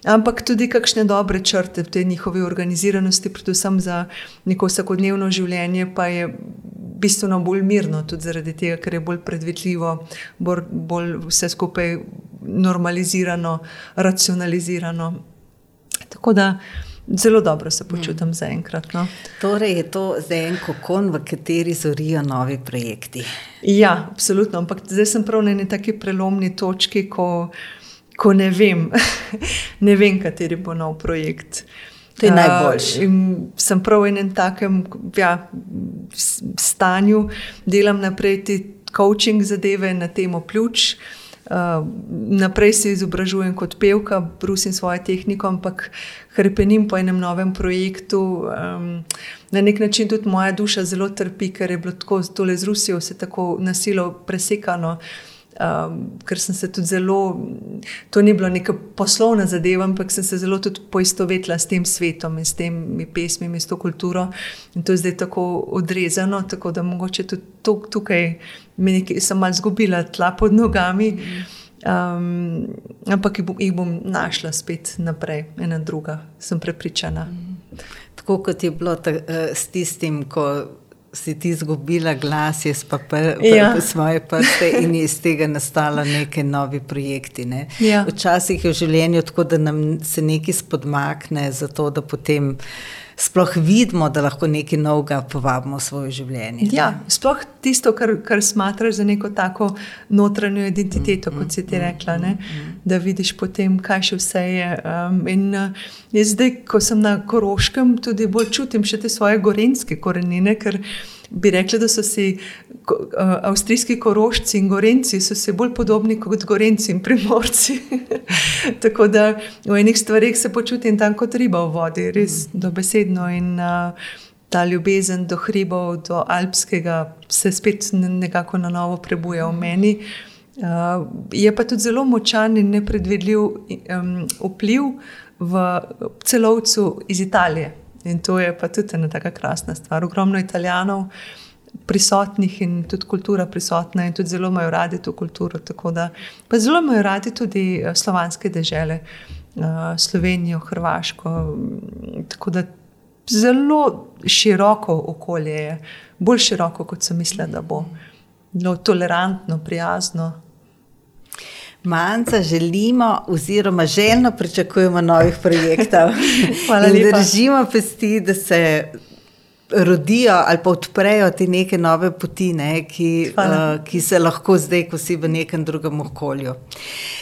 Ampak tudi kakšne dobre črte v tej njihovi organiziranosti, predvsem za neko vsakodnevno življenje, pa je bistveno bolj mirno, tudi zaradi tega, ker je bolj predvidljivo, bolj, bolj vse skupaj normalizirano, racionalizirano. Tako da Zelo dobro se počutim mm. zaenkrat. No. Torej, je to zdaj en kokon, v kateri zorijo novi projekti. Ja, absolutno. Ampak zdaj sem prav na neki taki prelomni točki, ko, ko ne vem, ne vem, kateri bo nov projekt. To je najboljši. Uh, sem prav v enem takem ja, stanju, delam naprej ti coaching zadeve na temo pljuč. Uh, naprej se izobražujem kot pevka, brusim svojo tehniko, ampak krepenim po enem novem projektu. Um, na nek način tudi moja duša zelo trpi, ker je bilo tako z Rusijo vse tako nasilo presekano. Um, ker sem se tudi zelo, to ni bilo neka poslovna zadeva, ampak sem se zelo tudi poistovetila s tem svetom in s temi pesmimi, s to kulturo. In to je zdaj tako odrezano, tako da mogoče tudi tukaj nekaj, sem malo izgubila tla pod nogami. Um, ampak jih bom našla spet naprej, ena druga, sem prepričana. Tako kot je bilo ta, uh, s tistim, ko si ti izgubila glas, jaz pa pr, pr, ja. svoje prste in je iz tega nastala neke nove projekti. Ne? Ja. Včasih je v življenju tako, da nam se nekaj spodmakne, zato da potem sploh vidimo, da lahko nekaj novega povabimo v svoje življenje. Ja, sploh tisto, kar, kar smatraš za neko tako notranjo identiteto, mm, kot si ti mm, rekla, mm, mm, da vidiš potem, kaj še vse je. Um, in uh, zdaj, ko sem na Koroškem, tudi bolj čutim še te svoje gorenske korenine, ker bi rekli, da so si uh, avstrijski korošci in gorenci bolj podobni kot gorenci in primorci. Tako da v enih stvarih se počutim tam kot riba v vodi, res mm. dobesedno. In uh, ta ljubezen do hribov, do alpskega, se spet nekako na novo prebuja v meni. Uh, je pa tudi zelo močan in nepredvidljiv um, vpliv v celovcu iz Italije. In to je pa tudi ena tako krasna stvar. Ogromno italijanov prisotnih in tudi kultura prisotna, in tudi zelo imajo radi to kulturo. Da, pa zelo imajo radi tudi eh, slovanske dežele, eh, Slovenijo, Hrvaško. Tako da zelo široko okolje je, bolj široko, kot sem mislila, da bo. Zelo tolerantno, prijazno. Manca želimo, oziroma željno pričakujemo novih projektov. Hvala lepa. Držimo pesti, da se rodijo ali pa odprejo te neke nove poti, ne, ki, uh, ki se lahko zdaj, ko si v nekem drugem okolju.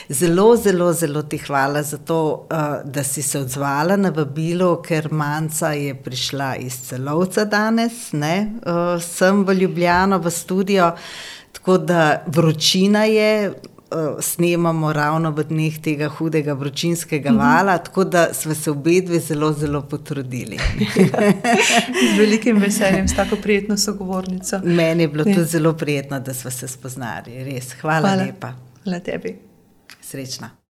Zelo, zelo, zelo ti hvala za to, uh, da si se odzvala na vabilo, ker Manca je prišla iz celovca danes, ne, uh, sem v Ljubljano, v studio. Tako da vročina je, snemamo ravno v dneh tega hudega vročinskega mm -hmm. vala, tako da smo se obe dve zelo, zelo potrudili. Z velikim veseljem, s tako prijetno sogovornico. Meni je bilo tudi zelo prijetno, da smo se spoznali. Res, hvala, hvala. lepa. Hvala tebi. Srečno.